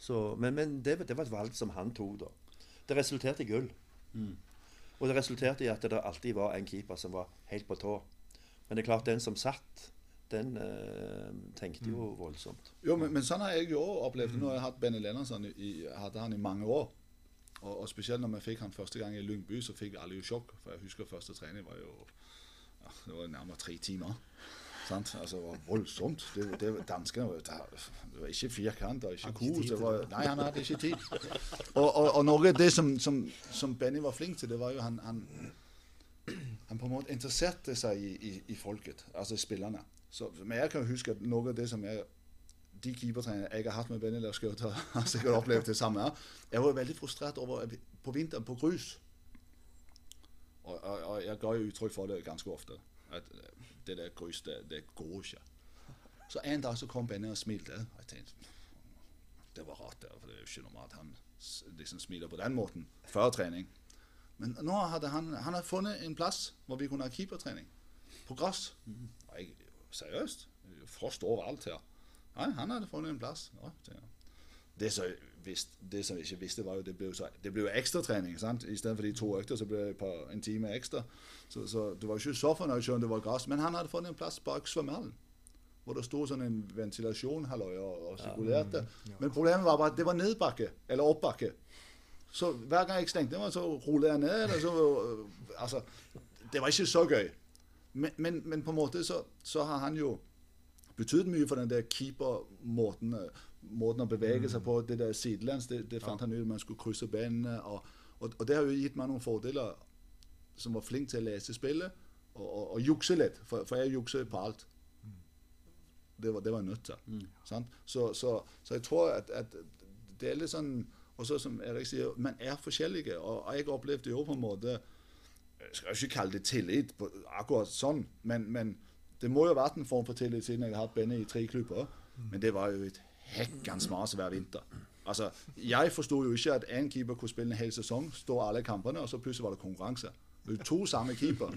Så, men, men det, det, var et valg som han tok, da. Det resulterte i gull. Mm. Og det resulterte i at det alltid var en keeper som var helt på tå. Men det er klart, den som satt, den eh, tenkte jo mm. voldsomt. Jo, men, men, sånn har jeg jo opplevd. Nå har jeg hatt Benny Lennonsson i, hadde han i mange år. Og, og, spesielt når vi fikk han første gang i Lyngby, så fikk alle jo sjokk. For jeg husker første trening var jo ja, det var nærmere tre timer. Sant? Altså, det var voldsomt. Det, det, danskene var, det var ikke firkant og ikke kos. Nei, han hadde ikke tid. Og, og, og noe av det som, som, som, Benny var flink til, det var jo han, han han på en måte interesserte seg i, i, i folket, altså spillerne. Så, men jeg kan huske at noe av det som jeg de keepertrenerne jeg har hatt med Benny Lerskjøt, har sikkert opplevd det samme. Jeg var veldig frustrert over på vinteren på grus. Og, og, og, jeg ga jo uttrykk for det ganske ofte. At det der grus, det, det går ikke. Så en dag så kom Benny og smilte. Og jeg tenkte det var rart, der, for det er jo ikke normalt han liksom smiler på den måten før trening. Men nå hadde han, han hadde funnet en plass hvor vi kunne ha keepertrening. På gress. Og jeg, seriøst? Frost overalt her. Nei, han hadde funnet en plass. Ja, det, det, som visst, det som jeg ikke visste, var jo det ble jo, så, det ble jo ekstratrening. Istedenfor de to økter så ble det på en time ekstra. Så, så du var ikke så fornøyd selv om det var gress. Men han hadde funnet en plass bak svømmehallen. Hvor det sto sånn en ventilasjon halløy, og, og sirkulerte. Ja, mm, ja. Men problemet var bare at det var nedbakke, eller oppbakke. Så hver gang jeg stengte meg, så rullet jeg ned. Så, altså, det var ikke så gøy. Men, men, men på en måte så, så har han jo betydd mye for den der keeper-måten måten å bevege seg på. Det der sidelands, det, det fant han ut man skulle krysse benene. Og, og, og, det har jo gitt meg noen fordeler som var flink til å lese spillet og, og, og jukse litt. For, for jeg jukser på alt. Det var, det var jeg nødt til. Mm. Så, så, så, jeg tror at, at, det er litt sånn Og så som Erik sier, man er forskjellige. Og jeg opplevde jo på en måte Jeg skal ikke kalle det tillit på, akkurat sånn, men, men det må jo ha vært en form for tillit siden jeg har hatt Benny i tre klubber. Men det var jo et hekkans mas hver vinter. Altså, Jeg forsto jo ikke at én keeper kunne spille en hel sesong, stå alle kampene, og så plutselig var det konkurranse. Det er to samme keeper.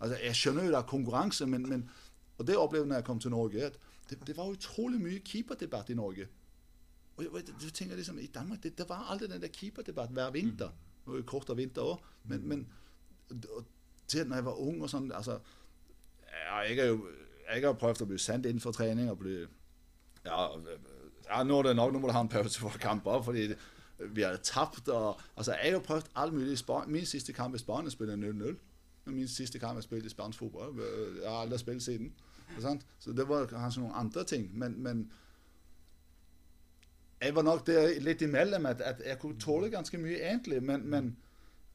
Altså, Jeg skjønner jo det er konkurranse, men, men og det opplevde jeg kom til Norge. at det, det var utrolig mye keeperdebatt i Norge. Og jeg, du tenker liksom, I Danmark det, det var alltid den der keeperdebatten hver vinter. Det var jo kortere vinter òg. Men, men til når jeg var ung og sånn altså, ja, jeg, er jo, jeg har prøvd å bli sendt inn for trening og bli ja, ja, nå er det nok, nå må du ha en pause for kamper. fordi vi hadde tapt. Og, altså, jeg har prøvd alt mulig. Min siste kamp i Spania spiller 0-0. Min siste kamp jeg spilte i spansk fotball. Jeg har aldri spilt siden. Så det var kanskje noen andre ting. Men, men jeg var nok der litt imellom at, at jeg kunne tåle ganske mye egentlig. Men, men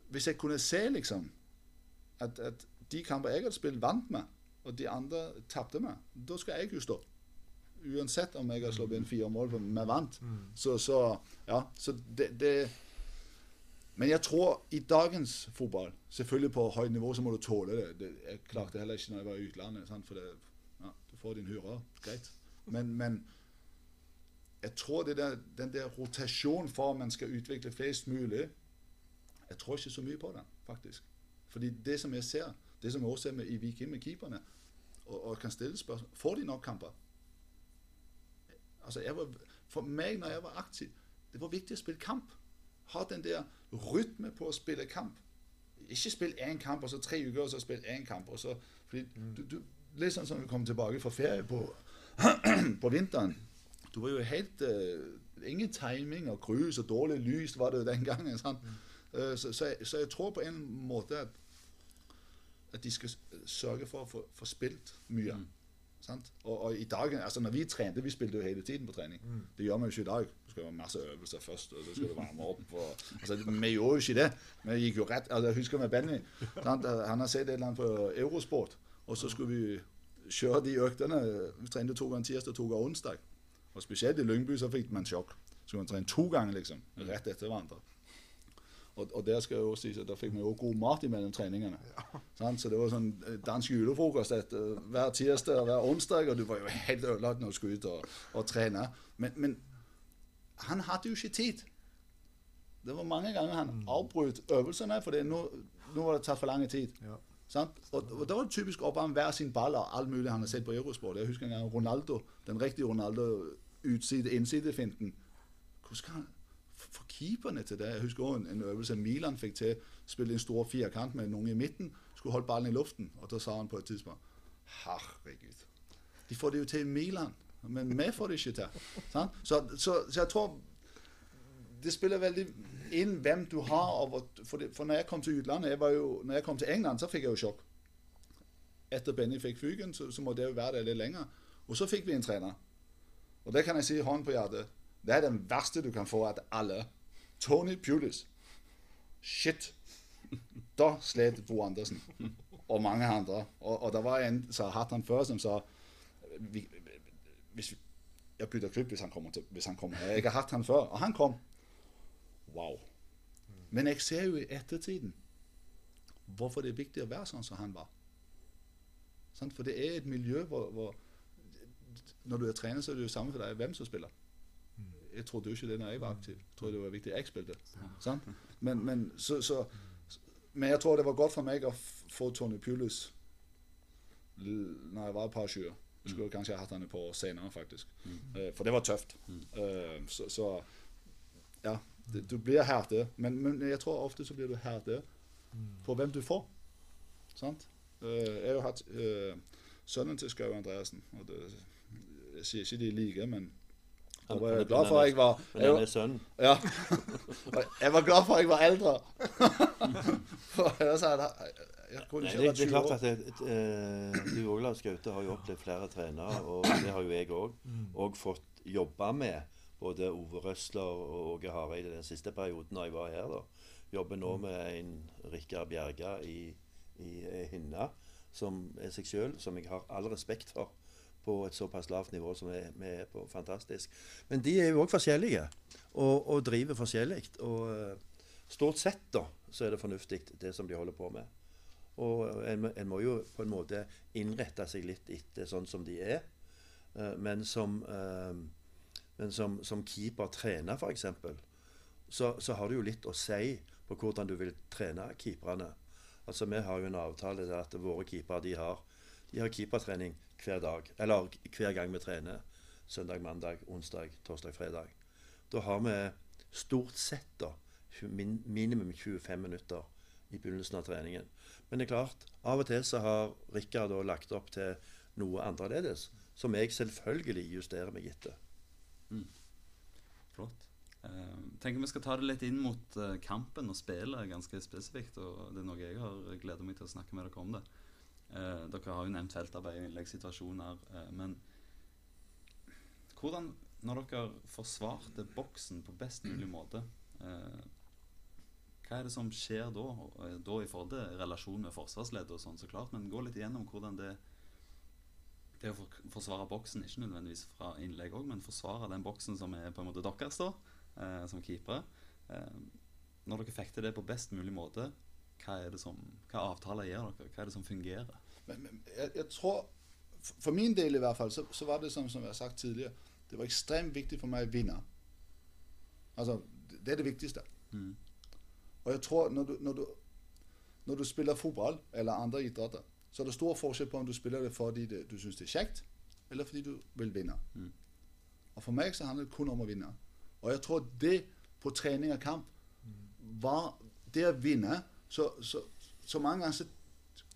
hvis jeg kunne se liksom at, at de kamper jeg hadde spilt, vant med og de andre tapte meg, da skal jeg jo stå. Uansett om jeg har slått inn fire mål vi vant. Mm. Så, så, ja, så det, det, Men jeg tror i dagens fotball, selvfølgelig på høyt nivå, så må du tåle det. det jeg klarte det heller ikke når jeg var i utlandet. Sant? For det, ja, du får din hurra. Greit. Men, men jeg tror der, den der rotasjonen for at man skal utvikle flest mulig Jeg tror ikke så mye på den, faktisk. Fordi det som jeg ser det som jeg også ser med, i Viking med keeperne, og, og kan stille spørsmål Får de nok kamper? Altså, var, for meg, når jeg var aktiv, det var viktig å spille kamp. Ha den der rytme på å spille kamp. Ikke spill én kamp, og så tre uker, og så spill én kamp. og så, fordi mm. du, du, Litt sånn som vi kom tilbake fra ferie på, på vinteren. Du var jo helt uh, Ingen timing og grus og dårlig lys var det jo den gangen. Mm. Uh, så, så, jeg, så, jeg, tror på en måte at at de skal sørge for å få, spilt mye. Mm. Og, og, i dag, altså Når vi trente, vi spilte jo hele tiden på trening. Mm. Det gjør vi jo ikke i dag. Det skal være masse øvelser først, og så skal du varme opp. Og, altså, vi gjorde jo ikke det. Vi gikk jo rett, altså Jeg husker med Benny. Sant? Han har sett et eller annet på Eurosport, og så skulle vi kjøre de øktene. Vi trente to ganger tirsdag og to ganger onsdag. Og Spesielt i Lyngby så fikk man sjokk. Så kunne man trene to ganger liksom, rett etter hverandre. Og, og, der skal jeg også si, så der fikk vi jo god mat mellom treningene. Ja. Så det var sånn dansk julefrokost etter, hver tirsdag og hver onsdag, og du var jo helt ødelagt når du skulle ut og, og trene. Men, men, han hadde jo ikke tid. Det var mange ganger han mm. avbrøt øvelsene, for nå, nå, var det tatt for lang tid. Ja. Og, og, Da var det typisk opp han hver sin ball og alt mulig han har sett på Eurosport. Jeg husker en gang Ronaldo, den riktige Ronaldo, utside-innsidefinten. Hvordan skal han for keeperne til det. Jeg husker også en, en øvelse Milan fikk til. Spille en stor firkant med noen i midten. Skulle holde ballen i luften. Og da sa han på et tidspunkt Herregud. De får det jo til i Milan, men vi får det ikke til. Så, så, så, jeg tror det spiller veldig inn hvem du har. For, det, for når jeg kom til utlandet jeg jo, når jeg kom til England, så fikk jeg jo sjokk. Etter Benny fikk fyken, så, så må det jo være der litt lenger. Og så fikk vi en trener. Og det kan jeg si hånd på hjertet. Det er den verste du kan få av alle. Tony Pulis. Shit. Da slet Bo Andersen. og mange andre. Og, og der var en som har hatt han før, som sa vi, hvis vi, Jeg bytter klubb hvis han kommer. Til, hvis han kommer. Jeg har hatt han før, og han kom. Wow. Men jeg ser jo i ettertiden hvorfor det er viktig å være sånn som han var. For det er et miljø hvor, hvor Når du er trener, så er det jo samme for deg hvem som spiller. Jeg trodde jo ikke det når jeg var aktiv. Jeg trodde det var viktig jeg spilte. Ja. Men, men, så, så, men jeg tror det var godt for meg å få Tony Pulis når jeg var et par 20. Jeg skulle kanskje hatt han et par år senere, faktisk. Eh, For det var tøft. Eh, Så, så ja, du blir herdet. Men, men jeg tror ofte så blir du herdet på hvem du får. Sant? Eh, Jeg har jo hatt sønnen til Skau Andreassen. Og det, jeg sier ikke de liker, like, men da var jeg glad for at jeg var jeg var- ja. Jeg var glad for at jeg var eldre. For ellers hadde jeg, jeg kunne det, er klart at eh, du òg, Lars Gaute, har jo opplevd flere trenere, og det har jo jeg òg. Og fått jobbe med både Ove Røsler og Åge Hareide den siste perioden da jeg var her. da. Jobber nå med en Rikard Bjerga i, i eh, Hinna, som er seg sjøl, som jeg har all respekt for. På et såpass lavt nivå som vi er- på. Fantastisk. Men de er jo òg forskjellige, og, og driver forskjellig. Og eh, stort sett da, så er det fornuftig, det som de holder på med. Og en, må- en må jo på en måte innrette seg litt etter sånn som de er. Eh, men som, eh, men som, som keeper-trener, f.eks., så, så har du jo litt å si på hvordan du vil trene keeperne. Altså, Vi har jo en avtale der at våre keepere de har, de har keepertrening hver dag. Eller hver gang vi trener. Søndag, mandag, onsdag, torsdag, fredag. Da har vi stort sett da, min, minimum 25 minutter i begynnelsen av treningen. Men det er klart, av og til så har Rikard lagt opp til noe annerledes, som jeg selvfølgelig justerer meg etter. Flott. Uh, tenker vi skal ta det litt inn mot uh, kampen og spillet ganske spesifikt. og Det er noe jeg har gleda meg til å snakke med dere om det. Eh, dere har jo nevnt feltarbeid og innleggssituasjoner. Eh, men hvordan, når dere forsvarte boksen på best mulig måte eh, Hva er det som skjer da? Eh, Da i forhold til relasjon med forsvarsleder og sånn, så klart. Men gå litt igjennom hvordan det det å forsvare boksen, ikke nødvendigvis fra innlegg òg, men forsvare den boksen som er på en måte deres, da, eh, som keepere. Eh, når dere fikk til det på best mulig måte, hva er det som, hva avtaler gjør dere? Hva er det som fungerer? Men, men jeg, jeg tror, for- min del i hvert fall, så, så var det som, som jeg har sagt tidligere, det var ekstremt viktig for meg å vinne. Altså, det det er det viktigste. Mm. Og jeg tror, når du, når du, når du spiller fotball eller andre idretter, så er det stor forskjell på om du spiller det fordi det, du syns det er kjekt, eller fordi du vil vinne. Mm. Og For meg så handler det kun om å vinne. Og jeg tror det på trening og kamp var det å vinne Så, så, så mange ganger så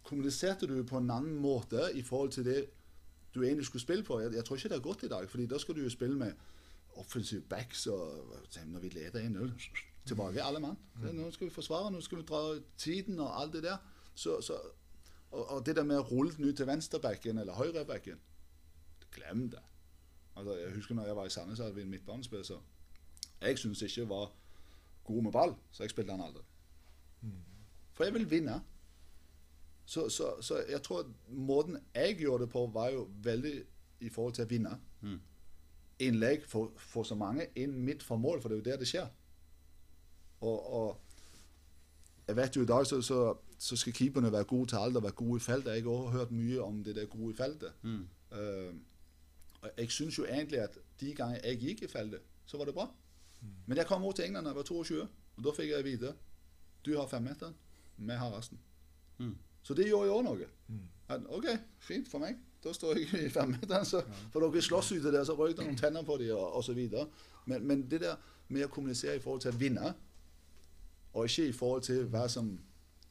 kommuniserte du på en annen måte i forhold til det du egentlig skulle spille på. Jeg, jeg tror ikke det er godt i dag, fordi da skal du jo spille med offensive backs og når vi leder 1-0 Tilbake, alle mann. Nå skal vi forsvare, nå skal vi dra tiden og alt det der. Så, så, og, og det der med å rulle den ut til venstrebacken eller høyrebacken Glem det. Altså, jeg husker når jeg var i Sandnes, hadde vi en midtbanespiller som jeg syntes ikke var god med ball, så jeg spilte han aldri. For jeg vil vinne. Så, så, så jeg tror måten jeg gjorde det på, var jo veldig i forhold til å vinne. Mm. Innlegg for, for så mange inn midt for mål, for det er jo der det skjer. Og, og jeg vet jo i dag så, så, så skal keeperne være gode til alt og være gode i feltet. Jeg har også hørt mye om det der gode i feltet. Mm. Uh, og jeg syns jo egentlig at de ganger jeg gikk i feltet, så var det bra. Men jeg kom over til England da jeg var 22, og da fikk jeg vite du har femmeteren, vi har. Mm. Så det gjorde jo òg noe. At, OK, fint for meg. Da står jeg i femmeteren. Så for dere slåss ute der, så røyk det noen tenner på dem, og, og så videre. Men, men det der med å kommunisere i forhold til å vinne, og ikke i forhold til hva som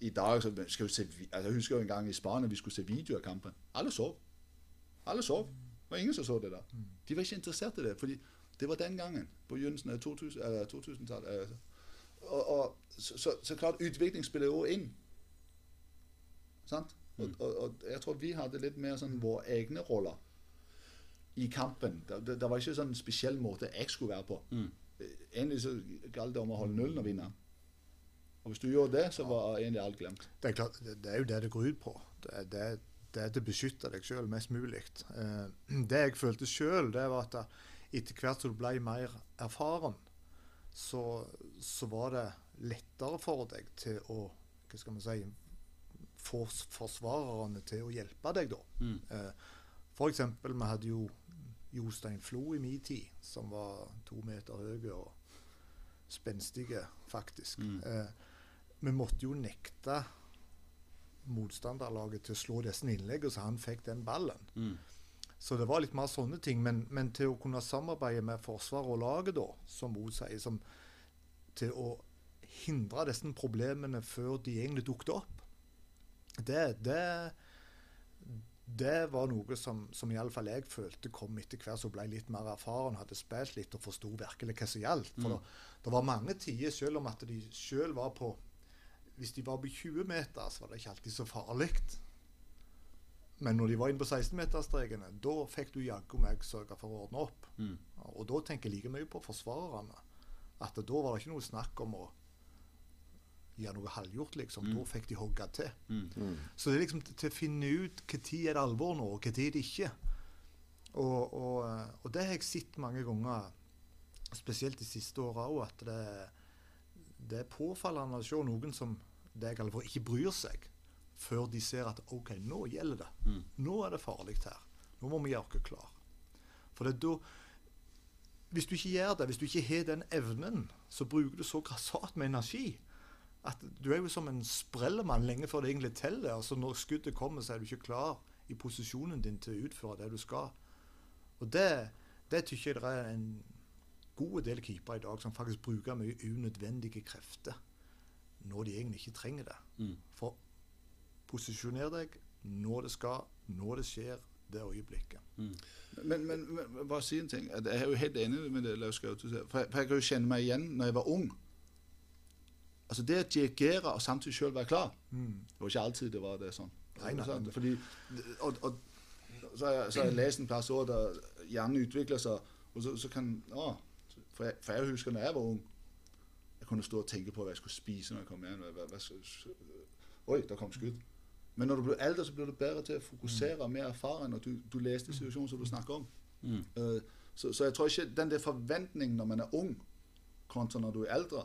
i dag så skal vi se, altså Jeg husker jo en gang i Spania vi skulle se video av kampen. Alle sov. Alle sov. Det var ingen som så det der. De var ikke interessert i det, fordi det var den gangen, på begynnelsen av 2000 eller 2000-tallet. Og, og, så, så, så klart, utvikling spiller jo inn. Sant? Og, og, og jeg tror vi hadde litt mer sånn våre egne roller i kampen. Det, det, var ikke sånn spesiell måte jeg skulle være på. Mm. Egentlig så galt det om å holde nullen og vinne. Og hvis du gjorde det, så var egentlig alt glemt. Det er, klart, det, er jo det det går ut på. Det, er- det, det er å beskytte deg sjøl mest mulig. Eh, det jeg følte sjøl, det var at etter hvert som du ble mer erfaren, så, så var det lettere for deg til å hva skal man si, få forsvarerne til å hjelpe deg, da. Mm. Eh, eksempel, vi hadde jo Jostein Flo i min tid, som var to meter høy og spenstige, faktisk. Mm. Eh, vi måtte jo nekte motstanderlaget til å slå disse innleggene, så han fikk den ballen. Mm. Så det var litt mer sånne ting. Men, men til å kunne samarbeide med Forsvaret og laget, da, som hun sier, som, til å hindre disse problemene før de egentlig dukket opp, det, det, det var noe som, som iallfall jeg følte kom etter hvert som ble litt mer erfaren, hadde spilt litt og forsto virkelig hva som gjaldt. For Mm. det, det var mange tider, selv om at de sjøl var på Hvis de var på 20 meter, så var det ikke alltid så farlig. Men når de var inne på 16-meterstrekene, da fikk du jaggu meg sørge for å ordne opp. Mm. Og da tenker jeg like mye på forsvarerne. At da var det ikke noe snakk om å gjøre noe halvgjort, liksom. Mm. Da fikk de hogge til. Mm. Mm. Så det er liksom til å finne ut når er det alvor nå, og når er det ikke. Og, og, og det har jeg sett mange ganger, spesielt de siste åra òg, at det, det er påfallende å se noen som det jeg kaller for ikke bryr seg, før de ser at OK, nå gjelder det. Mm. Nå er det farlig her. Nå må vi gjøre oss klar. For det er da Hvis du ikke gjør det, hvis du ikke har den evnen, så bruker du så grassat med energi at du er jo som en sprellemann lenge før det egentlig teller. Altså når skuddet kommer, så er du ikke klar i posisjonen din til å utføre det du skal. Og det, det tykker jeg det er en god del keepere i dag som faktisk bruker mye unødvendige krefter når de egentlig ikke trenger det. Mm. For posisjoner deg når det skal, når det skjer, det øyeblikket. Mm. Men, men, men bare si en ting. Jeg er jo helt enig med det Laus Gaute sier. For jeg, for jeg kan jo kjenne meg igjen når jeg var ung. Altså Det å dirigere og samtidig sjøl være klar Det var ikke alltid det var det sånn. Nei, nei, nei. Fordi, og, og, så, har jeg, jeg lest en plass der hjernen utvikler seg, og så, så kan å, for, jeg, for jeg husker da jeg var ung Jeg kunne stå og tenke på hva jeg skulle spise når jeg kom hjem. Hva, hva, hva, oi, der kom skudd. Men når du blir eldre, så blir du bedre til å fokusere, mer erfaren, og du, du leste situasjonen som du snakker om. Mm. Uh, så, så jeg tror ikke den der forventningen når man er ung, kontra når du er eldre,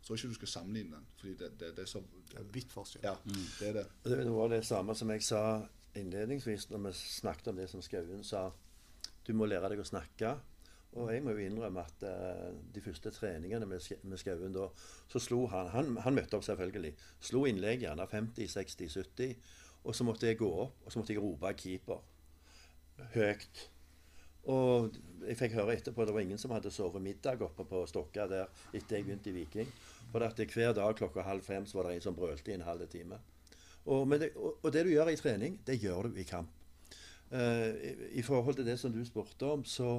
så tror ikke du skal sammenligne den. Fordi det, det, det er så Det er vidt forskjell. Ja, det er det. Og Det var det samme som jeg sa innledningsvis når vi snakket om det som Skauen sa. Du må lære deg å snakke. Og jeg må jo innrømme at uh, de første treningene med, med Skauen da, så slo han, han Han møtte opp selvfølgelig. Slo innlegg gjerne 50, 60, 70. Og så måtte jeg gå opp, og så måtte jeg rope keeper. Høyt. Og jeg fikk høre etterpå det var ingen som hadde sovet middag oppe på Stokka der etter jeg begynte i Viking. For at hver dag klokka halv fem så var det en som brølte i en halv time. Og, det, og, og det du gjør i trening, det gjør du i kamp. Uh, i, I forhold til det som du spurte om, så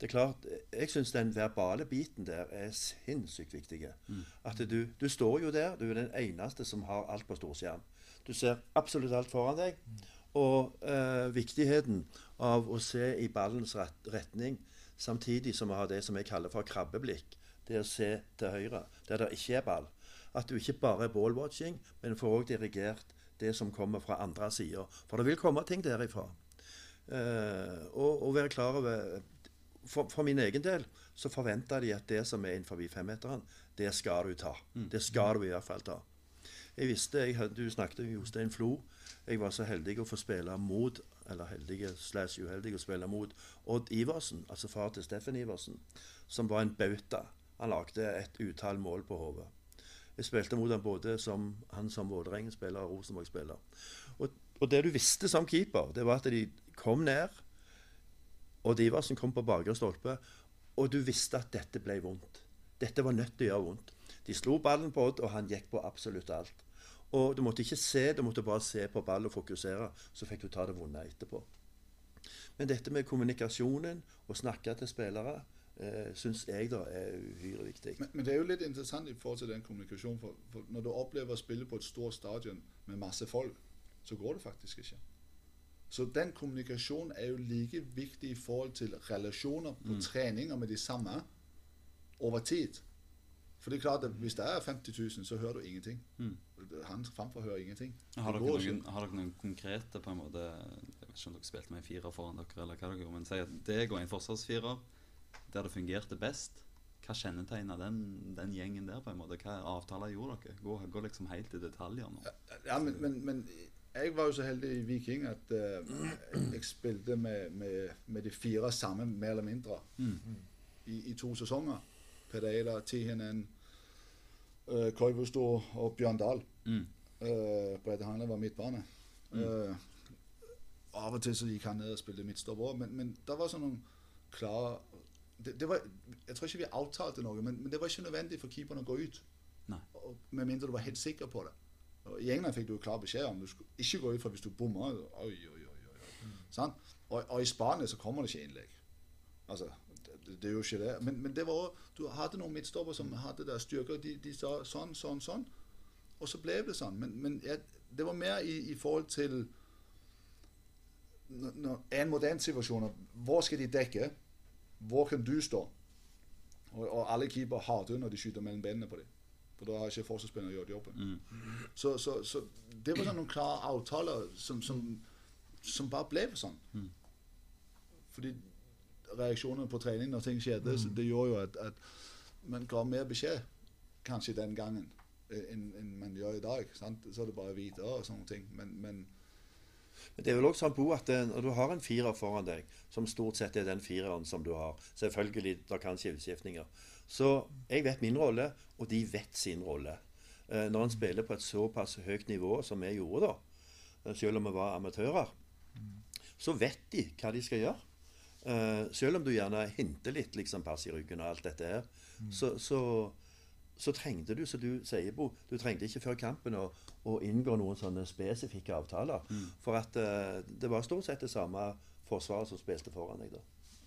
det er klart, Jeg syns den verbale biten der er sinnssykt viktig. At du, du står jo der, du er den eneste som har alt på storskjerm. Du ser absolutt alt foran deg. Og eh, viktigheten av å se i ballens ret, retning samtidig som å ha det som jeg kaller for krabbeblikk. Det å se til høyre, der det ikke er ball. At du ikke bare er ballwatching, men får òg dirigert det som kommer fra andre sider. For det vil komme ting derifra. Eh, og, og være klar over for, for min egen del så forventer de at det som er innenfor femmeteren, det skal du ta. Det skal du i hvert fall ta. Jeg visste, jeg, Du snakket om Jostein Flo. Jeg var så heldig å få spille mot eller heldige slash uheldige å spille mot Odd Iversen, altså far til Steffen Iversen, som var en bauta. Han lagde et utall mål på hodet. Jeg spilte mot han både som han som Vålerengen-spiller og Rosenborg-spiller. Og, og det du visste som keeper, det var at de kom ned, og Iversen kom på bakre stolpe, og du visste at dette ble vondt. Dette var nødt til å gjøre vondt. De slo ballen på Odd, og han gikk på absolutt alt. Og du måtte ikke se, du måtte bare se på ball og fokusere. Så fikk du ta det vonde etterpå. Men dette med kommunikasjonen og snakke til spillere eh, syns jeg da er uhyre viktig. Men, men det er jo litt interessant i forhold til den kommunikasjonen. For, for når du opplever å spille på et stort stadion med masse folk, så går det faktisk ikke. Så den kommunikasjonen er jo like viktig i forhold til relasjoner på treninger med de samme over tid. For det er klart at hvis det er 50 000, så hører du ingenting. Mm. Han framfor hører ingenting. Har dere, noen, har dere noen konkrete på en måte Jeg vet ikke om dere spilte med en firer foran dere, eller hva dere gjorde, men si at deg og en forsvarsfirer, der det fungerte best, hva kjennetegna den, den gjengen der? på en måte? Hva avtaler gjorde dere? Gå, gå liksom helt i detaljer nå. Ja, men, men, men jeg var jo så heldig i Viking at uh, jeg spilte med, med, med de fire samme, mer eller mindre, Mm. i, i to sesonger. Pereira, Tihinen, uh, Koivusto og Bjørn Dahl. Mm. Uh, Brede Hane var midtbane. Eh, av og til så gikk han ned og spilte midtstopper òg, men, men det var sånn noen klare det, det var, Jeg tror ikke vi avtalte noe, men, men det var ikke nødvendig for keeperen å gå ut. Nei. Med mindre du var helt sikker på det. I England fikk du klar beskjed om du skulle ikke gå ut for hvis du bomma. Oi, oi, oi, oi, Mm. Og, og i Spania så kommer det ikke innlegg. Altså, det, det er jo ikke det. Men, men det var også, du hadde noen midtstopper som hadde der styrker. De, de sa sånn, sånn, sånn. Og så ble det sånn. Men, men jeg, det var mer i, i forhold til en mot en-situasjoner. Hvor skal de dekke? Hvor kan du stå? Og, og alle keepere hater når de skyter mellom benene på dem. For da har ikke forsvarsspillerne gjort jobben. Mm. Så, så, så det var sånn noen klare avtaler som, som, som bare ble sånn. Mm. Fordi reaksjonene på trening når ting skjedde, mm. det gjorde jo at, at man ga mer beskjed kanskje den gangen enn en man gjør i dag. Sant? Så er det bare videre og sånne ting. Men, men Men det er vel også sånn, Bo, at eh, når du har en firer foran deg, som stort sett er den fireren som du har Selvfølgelig, det kan skje utskiftninger. Så jeg vet min rolle, og de vet sin rolle. Eh, Når en spiller på et såpass høyt nivå som vi gjorde da, eh, selv om vi var amatører, så vet de hva de skal gjøre. Selv om du gjerne hinter litt liksom pass i ryggen og alt dette her, så, så, så trengte du, som du sier, Bo, du trengte ikke før kampen å inngå noen sånne spesifikke avtaler. For at uh, det var stort sett det samme forsvaret som spilte foran deg da.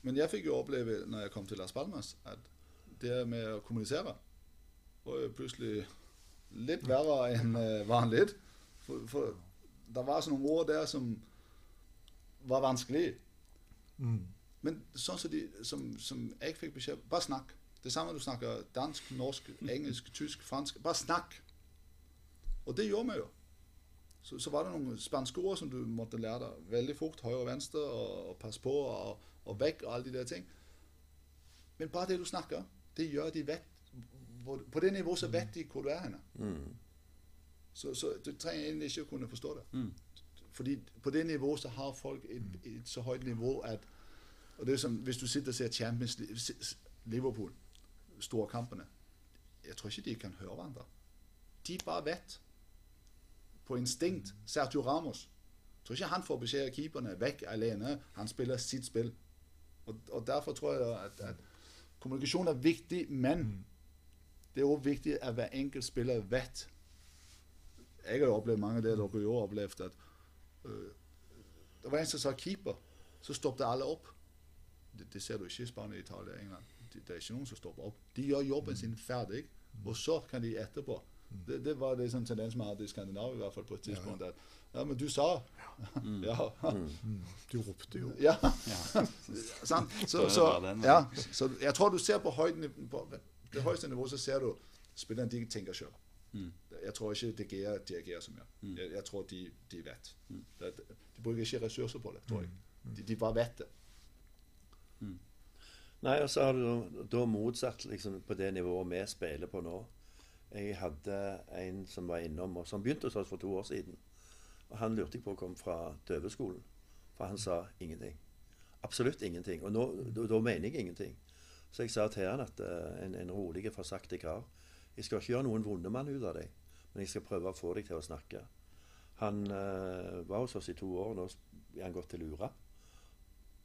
Men jeg fikk jo oppleve når jeg kom til Las Palmas, at det med å kommunisere var jo plutselig litt verre enn eh, vanlig. For, for det var sånne ord der som var vanskelig. Mm. Men sånn som, de, som, som jeg fikk beskjed Bare snakk. Det samme du snakker dansk, norsk, engelsk, tysk, fransk. Bare snakk. Og det gjorde vi jo. Så, så var det noen spanske ord som du måtte lære deg veldig fort. Høyre og venstre, og, og pass på, og, og vekk, og alle de der ting. Men bare det du snakker, det gjør de vet hvor, På det nivået så vet de hvor du er henne. Mm. Så, så du trenger egentlig ikke å kunne forstå det. Mm. Fordi på det nivået så har folk et, et så høyt nivå at og det er som, Hvis du sitter og ser Champions Liverpool, storkampene Jeg tror ikke de kan høre hverandre. De bare vet. På instinkt. Sergio Ramos. Jeg tror ikke han får beskjed av keeperne vekk alene. Han spiller sitt spill. Og, og Derfor tror jeg at, at kommunikasjon er viktig, men det er også viktig at hver enkelt spiller vet Jeg har jo opplevd mange av det dere har opplevd. at øh, Det var en som sa keeper, så stoppet alle opp. Det, det ser du ikke i Spania, Italia og England. Det, det er ikke noen som stopper opp. De gjør jobben sin ferdig, og så kan de etterpå. Det, det var liksom tendensen tendens vi hadde i Skandinavia i hvert fall på et tidspunkt. At, ja, men du sa Ja. Mm. Du ropte jo. ja. Ja. Sant? Så Så, så, ja, så jeg tror du ser på, høyden, på det høyeste nivået, så ser du spillerne de tenker sjøl. Mm. Jeg tror ikke De agerer dirigerer så mye. Mm. Jeg, jeg tror de, de vet. Mm. Det- det- De bruker ikke ressurser på det, tror jeg. De, de bare vet det. Nei, og så har du da- da motsatt liksom, på det nivået vi spiller på nå. Jeg hadde en som var innom, og som begynte hos oss for to år siden. Og Han lurte jeg på kom fra døveskolen, for han sa ingenting. Absolutt ingenting. Og da, mener jeg ingenting. Så jeg sa til han at uh, en, en rolig, forsaktig kar Jeg skal ikke gjøre noen vondemann ut av deg, men jeg skal prøve å få deg til å snakke. Han uh, var hos oss i to år, nå er han gått til Lura,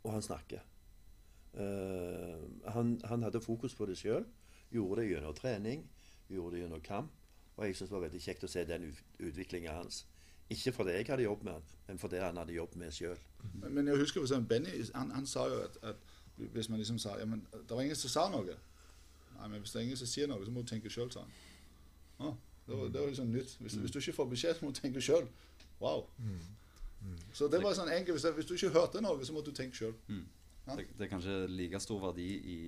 og han snakker. Uh, han, han hadde fokus på det sjøl. Gjorde det gjennom trening, gjorde det gjennom kamp. Og jeg syntes det var veldig kjekt å se den utviklinga hans. Ikke fordi jeg hadde jobb med han, men fordi han hadde jobb med sjøl. Men, men jeg husker for eksempel Benny han, han sa jo at, at hvis man liksom sa ja, men Det var ingen som sa noe. Nei, men hvis det er ingen som sier noe, så må du tenke sjøl, sa han. Ah, det, var, det var liksom nytt. Hvis, hvis du ikke får beskjed, så må du tenke sjøl. Wow. Så det var sånn enkelt. Hvis, hvis du ikke hørte noe, så må du tenke sjøl. Mm. Ja. Det, det er kanskje like stor verdi i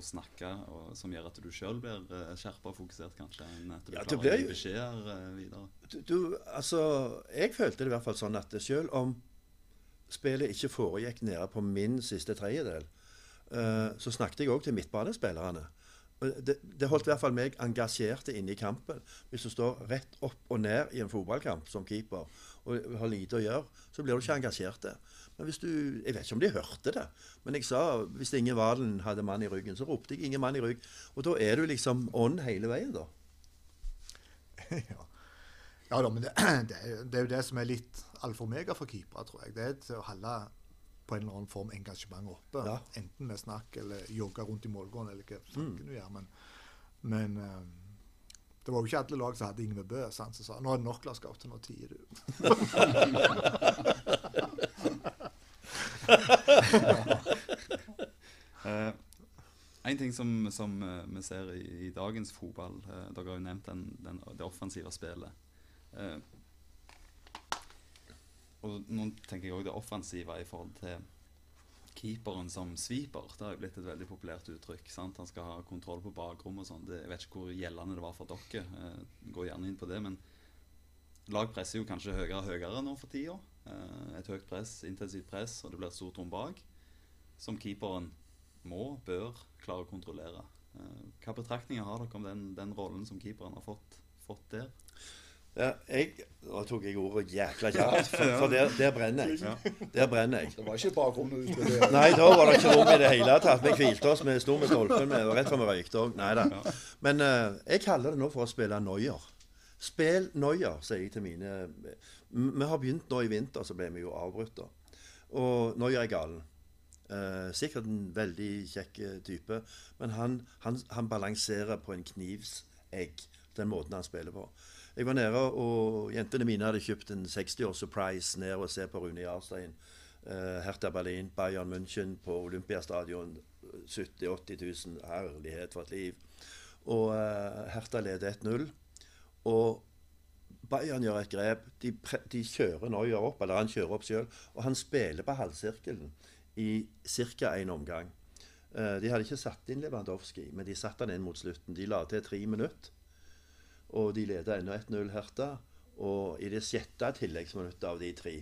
å snakke, og, som gjør at du sjøl blir uh, skjerpa og fokusert, kanskje, enn at du Ja, klarer klarer å gi beskjeder uh, videre? Du, du, altså, jeg følte det i hvert fall sånn at selv om spillet ikke foregikk nede på min siste tredjedel, uh, så snakket jeg òg til midtbanespillerne. Det, det holdt i hvert fall meg engasjerte inne i kampen. Hvis du står rett opp og ned i en fotballkamp som keeper og har lite å gjøre, så blir du ikke engasjert der. Men hvis du Jeg vet ikke om de hørte det, men jeg sa hvis Inge Valen hadde mann i ryggen, så ropte jeg 'Ingen mann i rygg'. Og da er du liksom on hele veien, da. ja. ja da, men det, det, det er jo det som er litt alfa og omega for keepere, tror jeg. Det er til å holde på en eller annen form engasjement oppe. Ja. Enten med snakk eller jogge rundt i målgården eller hva mm. du gjør. Men, men eh, det var jo ikke alle lag som hadde Ingve Bø som sa 'Nå er det nok, Lars Gaute. nå tier du'. Eh, en ting som, som uh, vi ser i, i dagens fotball uh, Dere har jo nevnt den, den, det offensive spillet. Og nå tenker jeg òg det offensive i forhold til keeperen som sweeper. Det har jo blitt et veldig populært uttrykk. sant? Han skal ha kontroll på bakrom og sånn. Jeg vet ikke hvor gjeldende det var for dere. Gå gjerne inn på det. Men lag presser jo kanskje høyere og høyere nå for tida. Eh, et høyt press, intensivt press, og det blir et stort rom bak. Som keeperen må, bør klare å kontrollere. Eh, Hva betraktninger har dere om den, den rollen som keeperen har fått, fått der? Ja, jeg, nå tok jeg ordet jækla kjapt, for, for der, der brenner jeg. Der brenner jeg. Det var ikke bakrom når du spilte. Nei, da var det ikke rom i det hele tatt. Vi hvilte oss, vi sto med stolpen med, rett før vi røykte òg. Nei da. Men uh, jeg kaller det nå for å spille noier. Spill noier, sier jeg til mine Vi har begynt nå i vinter, så ble vi jo avbrutt. Og gjør er galen. Eh, sikkert en veldig kjekk eh, type, men han, han, han balanserer på en knivsegg, den måten han spiller på. Jeg var nede, og jentene mine hadde kjøpt en 60-års surprise ned og se på Rune Jarstein. Eh, Hertha Berlin, Bayern München på Olympiastadion. 70 000-80 000. Herlighet for et liv. Og eh, Hertha leder 1-0. Og Bayern gjør et grep. De, de kjører Neuer opp, eller han kjører opp sjøl. Og han spiller på halvsirkelen i ca. én omgang. Eh, de hadde ikke satt inn Lewandowski, men de satte han inn mot slutten. De la til tre minutter. Og de leda ennå 1-0 Hertha. Og i det sjette tilleggsminuttet av de tre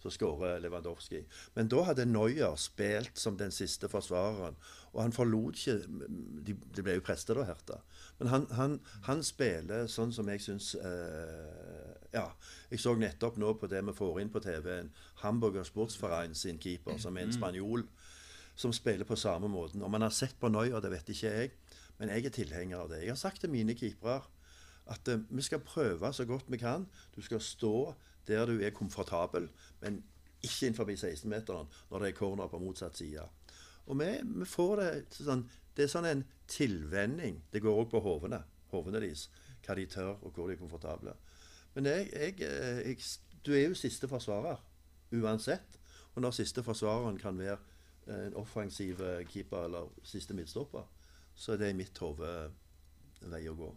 så skårer Lewandowski. Men da hadde Neuer spilt som den siste forsvareren. Og han forlot ikke De, de ble jo prester da, Herta. Men han, han, han spiller sånn som jeg syns eh, Ja. Jeg så nettopp nå på det vi får inn på TV-en. Hamburger Sportsverein sin keeper, som er en spanjol, som spiller på samme måten. Om han har sett på Neuer, det vet ikke jeg. Men jeg er tilhenger av det. Jeg har sagt til mine keepere at eh, vi skal prøve så godt vi kan. Du skal stå der du er komfortabel, men ikke innenfor 16-meteren når det er corner på motsatt side. Og vi, vi får det sånn Det er sånn en tilvenning. Det går òg på hovene, deres. Hva de tør, og hvor de er komfortable. Men jeg, jeg, eh, jeg, du er jo siste forsvarer uansett. Og når siste forsvareren kan være eh, en offensiv eh, keeper eller siste midtstopper, så er det i mitt hode vei å gå.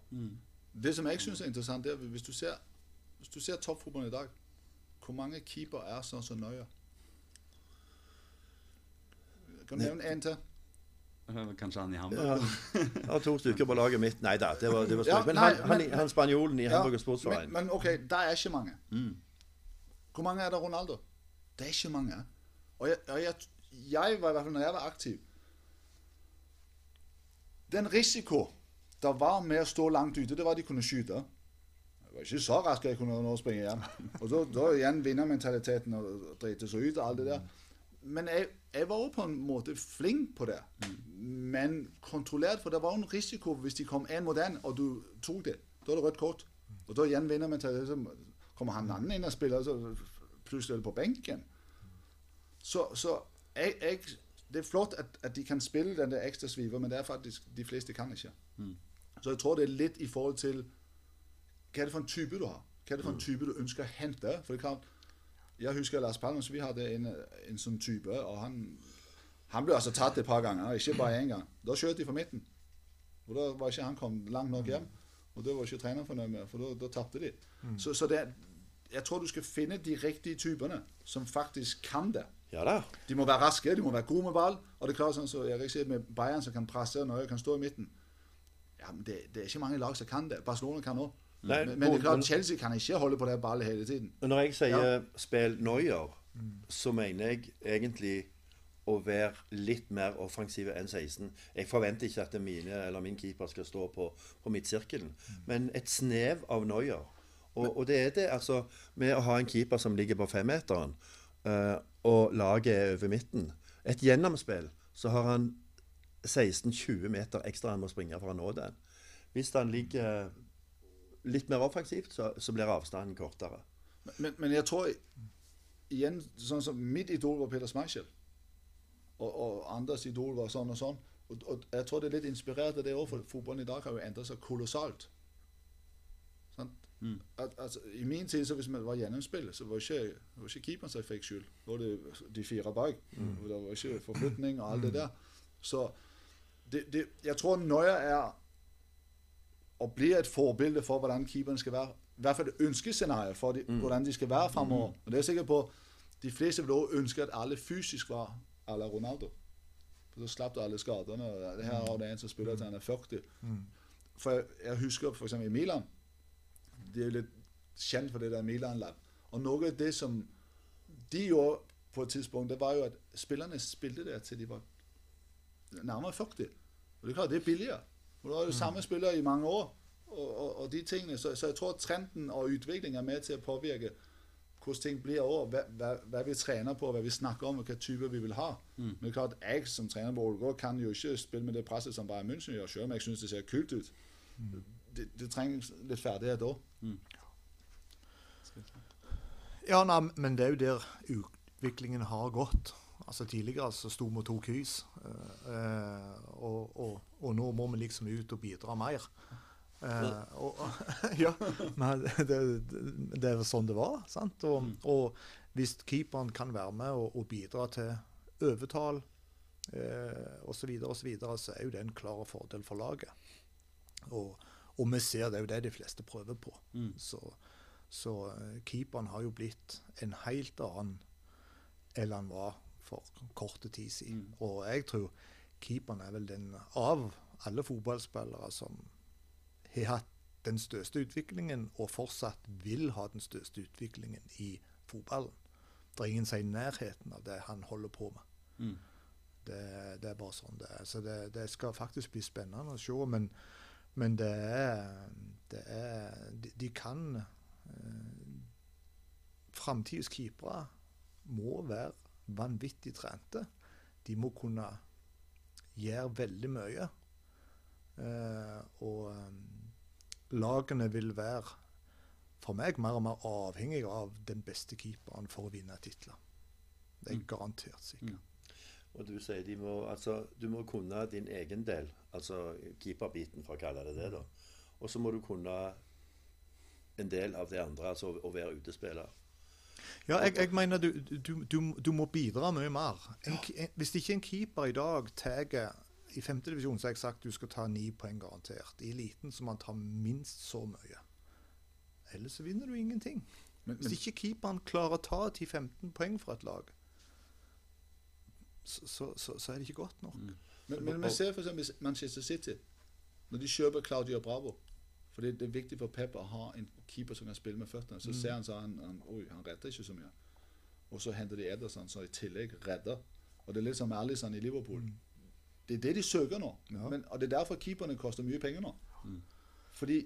Det som jeg syns er interessant, er hvis du ser, hvis du ser toppfotballen i dag Hvor mange keeper er sånn som Nøye? Kan du nevne en til? Kanskje han i Hamburg? Ja, to stykker på laget mitt. Nei da, det var, det var Ja. Men nei, han, han, men- han spanjolen i Ja, Hamburg Sportsverein Men, men OK, det er ikke mange. Mm. Hvor mange er det Ronaldo? Det er ikke mange. Og jeg, og jeg, jeg var i hvert fall, når jeg var aktiv Den risiko der var med å stå langt ute, det var at de kunne skyte. Jeg var ikke så rask jeg kunne nå springe hjem. Og da, da igjen vinnermentaliteten og drite seg ut og alt det der. Men jeg, jeg var òg på en måte flink på det. Men kontrollert, for det var jo en risiko hvis de kom én mot én, og du tok det. Da er det rødt kort. Og da igjen vinnermentaliteten. Så kommer han andre inn og spiller, så plutselig er det på benken. Så, så jeg, jeg, det er flott at, at de kan spille den der ekstra sviver, men det er faktisk de fleste kan ikke. Så jeg tror det er litt i forhold til hva er det for en type du har? Hva er det for en type du ønsker å hente? For det kan, Jeg husker Lars Palmes, vi hadde en, en sånn type, og han, han ble altså tatt et par ganger, ikke bare én gang. Da skjøt de fra midten. Og Da var ikke han kommet langt nok hjem. Og det var ikke treneren fornøyd med, for da, da tapte de. Så, så det, jeg tror du skal finne de riktige typene som faktisk kan det. Ja da. De må være raske, de må være gode med ball. Og det er klart sånn så jeg sier, med Bayern som kan presse og Norge kan stå i midten. Ja, men det, det er ikke mange lag som kan det. Barcelona kan òg. Nei, Men, men det er klart, Chelsea kan ikke holde på det ballet hele tiden. Når jeg sier Ja. spill Neuer, så mener jeg egentlig å være litt mer offensive enn 16. Jeg forventer ikke at mine eller min keeper skal stå på, på midtsirkelen, men et snev av Neuer. Og, og det er det, altså Med å ha en keeper som ligger på femmeteren, uh, og laget er over midten Et gjennomspill, så har han 16-20 meter ekstra han må springe for å nå den. Hvis han ligger litt mer offensivt, så, så blir avstanden kortere. Men, men jeg tror igjen, sånn som mitt idol var Peter Schmeichel. Og, og andres idol var sånn og sånn. Og, og jeg tror det er litt inspirert av det òg, for fotballen i dag har jo endret seg kolossalt. Sant? At, altså, I min tid, så hvis man var gjennomspill, så var ikke, var ikke keeperen som fikk skyld. Det var det de fire bak. Og Det var ikke forflytning og alt det der. Så det, det, jeg tror Nøya er å blir et forbilde for hvordan keeperne skal være. I hvert fall et ønskescenario for de, hvordan de skal være fremover. Og det er jeg sikker på De fleste vil også ønske at alle fysisk var à la Ronaldo. For Så slapp du alle skadene. og Det her er det en som spiller til han er 40. For jeg, jeg husker f.eks. i Milan De er jo litt kjent for det der Milan-lab. Og noe av det som de gjorde på et tidspunkt, det var jo at spillerne spilte der til de var nærmere 40. Og det er klart, det er billigere. Og da er det samme spillere i mange år. Og, og, og de tingene, så, så jeg tror trenden og utviklingen er med til å påvirke hvordan ting blir over, hva, hva, hva vi trener på, hva vi snakker om, og hvilke type vi vil ha. Men det er klart, jeg som trener på Ålgård kan jo ikke spille med det presset som Bayern München gjør, selv om jeg syns det ser kult ut. Det, det trenger litt ferdighet òg. Ja, nei, men det er jo der utviklingen har gått. Altså Tidligere så sto vi og tok hus, eh, og, og, og nå må vi liksom ut og bidra mer. Eh, og, ja, men det, det, jo sånn det var. sant? Og, og hvis keeperen kan være med og, bidra til overtall eh, osv., så, så, så er jo det en klar fordel for laget. Og, og vi ser det er jo det de fleste prøver på. Så, så eh, keeperen har jo blitt en helt annen enn han var for korte tid siden. Og jeg tror keeperen er vel den av alle fotballspillere som har hatt den største utviklingen, og fortsatt vil ha den største utviklingen i fotballen. Det er ingen som er i nærheten av det han holder på med. Det, det er bare sånn det er. Så det, det skal faktisk bli spennende å se. Men, men det er, det er de, de kan eh, Framtidens keepere må være vanvittig trente. De må kunne gjøre veldig mye. Eh, og eh, lagene vil være, for meg, mer og mer avhengig av den beste keeperen for å vinne titler. Det er garantert sikkert. Og du sier de må, altså, du må kunne din egen del, altså keeperbiten, for å kalle det det. da. Og så må du kunne en del av det andre, altså å være utespiller. Ja, jeg, jeg mener du, du, du, du må bidra mye mer. En, en, hvis ikke en keeper i dag tar I femtedivisjon har jeg sagt du skal ta ni poeng garantert. I eliten så må han ta minst så mye. Ellers så vinner du ingenting. Men, Hvis ikke keeperen klarer å ta 10-15 poeng fra et lag, så, så, så, så er det ikke godt nok. men, men vi ser eksempel Manchester City. Når de kjøper Claudio Bravo For det, det er viktig for Pep å ha en keeper som kan spille med føttene. Så ser han så han, han Oi, han redder ikke så mye. Og så henter de Ederson, som i tillegg redder. Og det er litt som Alison i Liverpool. Det er det de søker nå. Ja. Men, og det er derfor keeperne koster mye penger nå. Fordi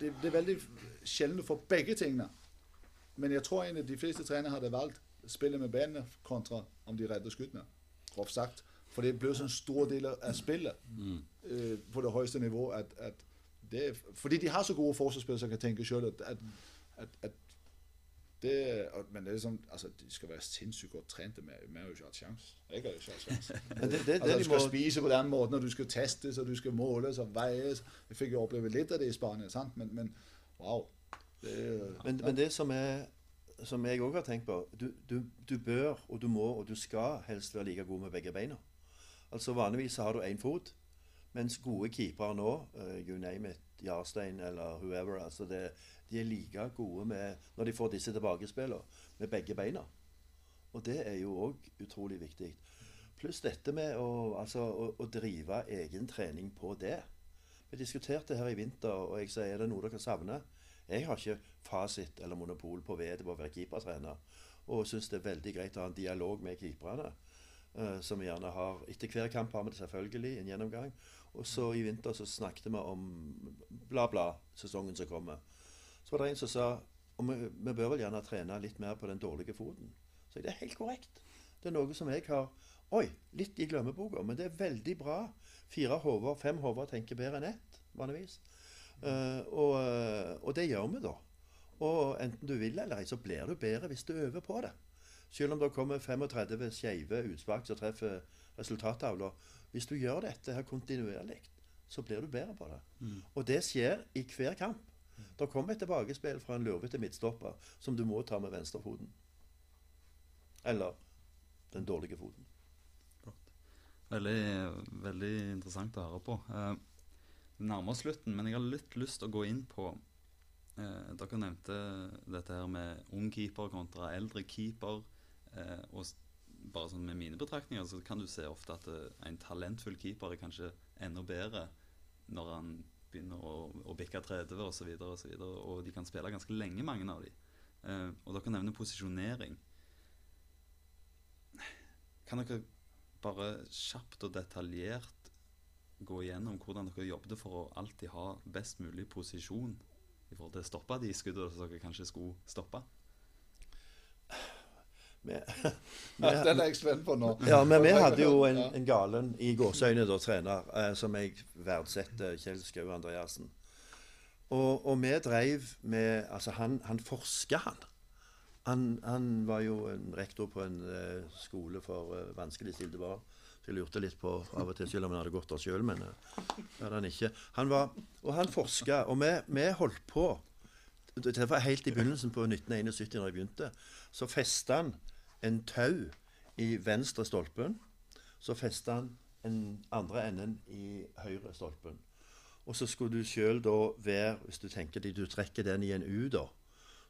det, det er veldig sjelden du får begge tingene. Men jeg tror egentlig de fleste trenere hadde valgt spillet med benene kontra om de redder skuddene. Grovt sagt. For det blir så en stor del av spillet eh, på det høyeste nivå at, at det Fordi de har så gode forsvarsspillere som kan tenke sjøl at, at, at, at det, Men det er sånn, altså, de skal være sinnssykt godt trente. Vi har jo ikke hatt sjans. Jeg har jo ikke hatt sjans. Det, det, det, Altså, du skal må, spise på den måten, og du skal testes, og du skal måles og veies. Jeg fikk jo oppleve litt av det i Spania, sant? Men, men wow. Det ja. men, men det som, er, som jeg òg har tenkt på du, du, du bør, og du må, og du skal helst være like god med begge beina. Altså Vanligvis har du én fot, Mens gode keepere nå, uh, you name it, Jarstein eller whoever, altså det, de er like gode med, når de får disse tilbakespillene, med begge beina. Og det er jo òg utrolig viktig. Pluss dette med å, altså, å, å drive egen trening på det. Vi diskuterte her i vinter, og jeg sier er det noe dere savner. Jeg har ikke fasit eller monopol på ved på å være keepertrener. Og syns det er veldig greit å ha en dialog med keeperne. Uh, som vi gjerne har Etter hver kamp har vi det selvfølgelig, en gjennomgang. Og så i vinter så snakket vi om bla, bla, sesongen som kommer. Så var det en som sa og vi, vi bør vel gjerne trene litt mer på den dårlige foten. Så det er helt korrekt. Det er noe som jeg har Oi, litt i glemmeboka, men det er veldig bra. Fire hoder, fem hoder tenker bedre enn ett, vanligvis. Uh, og, og, det gjør vi, da. Og enten du vil eller ei, så blir du bedre hvis du øver på det. Selv om det kommer 35 skeive utspark som treffer resultattavla. Hvis du gjør dette her kontinuerlig, så blir du bedre på det. Mm. Og det skjer i hver kamp. Det kommer et tilbakespill fra en lurvete midtstopper som du må ta med venstrefoten. Eller den dårlige foten. Veldig, veldig interessant å høre på. Eh, nærmer slutten, men jeg har litt lyst til å gå inn på eh, Dere nevnte dette her med ung keeper kontra eldre keeper. Eh, og bare sånn med mine betraktninger så kan du se ofte at eh, en talentfull keeper er kanskje enda bedre når han begynner å, å bikke 30 osv., og, så videre, og de kan spille ganske lenge, mange av dem. Eh, og dere nevner posisjonering. Kan dere bare kjapt og detaljert gå igjennom hvordan dere jobbet for å alltid ha best mulig posisjon i forhold til å stoppe de skuddene som dere kanskje skulle stoppe? Vi, vi, Den er jeg spent på nå. Ja, men vi hadde jo en, en galen i gåseøyne da, trener, eh, som jeg verdsetter, Kjell Skau Andreassen. Og, og, vi dreiv med Altså, han, han forska, han. han. han. var jo en rektor på en eh, skole for eh, vanskeligstilte barn. Så jeg lurte litt på av og til, selv om han hadde gått der sjøl, men det hadde han ikke. Han var, og han forska, og vi, vi holdt på. Det var helt i begynnelsen på 1971, da jeg begynte. Så festa han en tau i venstre stolpen. Så festa han den andre enden i høyre stolpen. Og så skulle du sjøl da være Hvis du tenker deg, du trekker den i en U, da.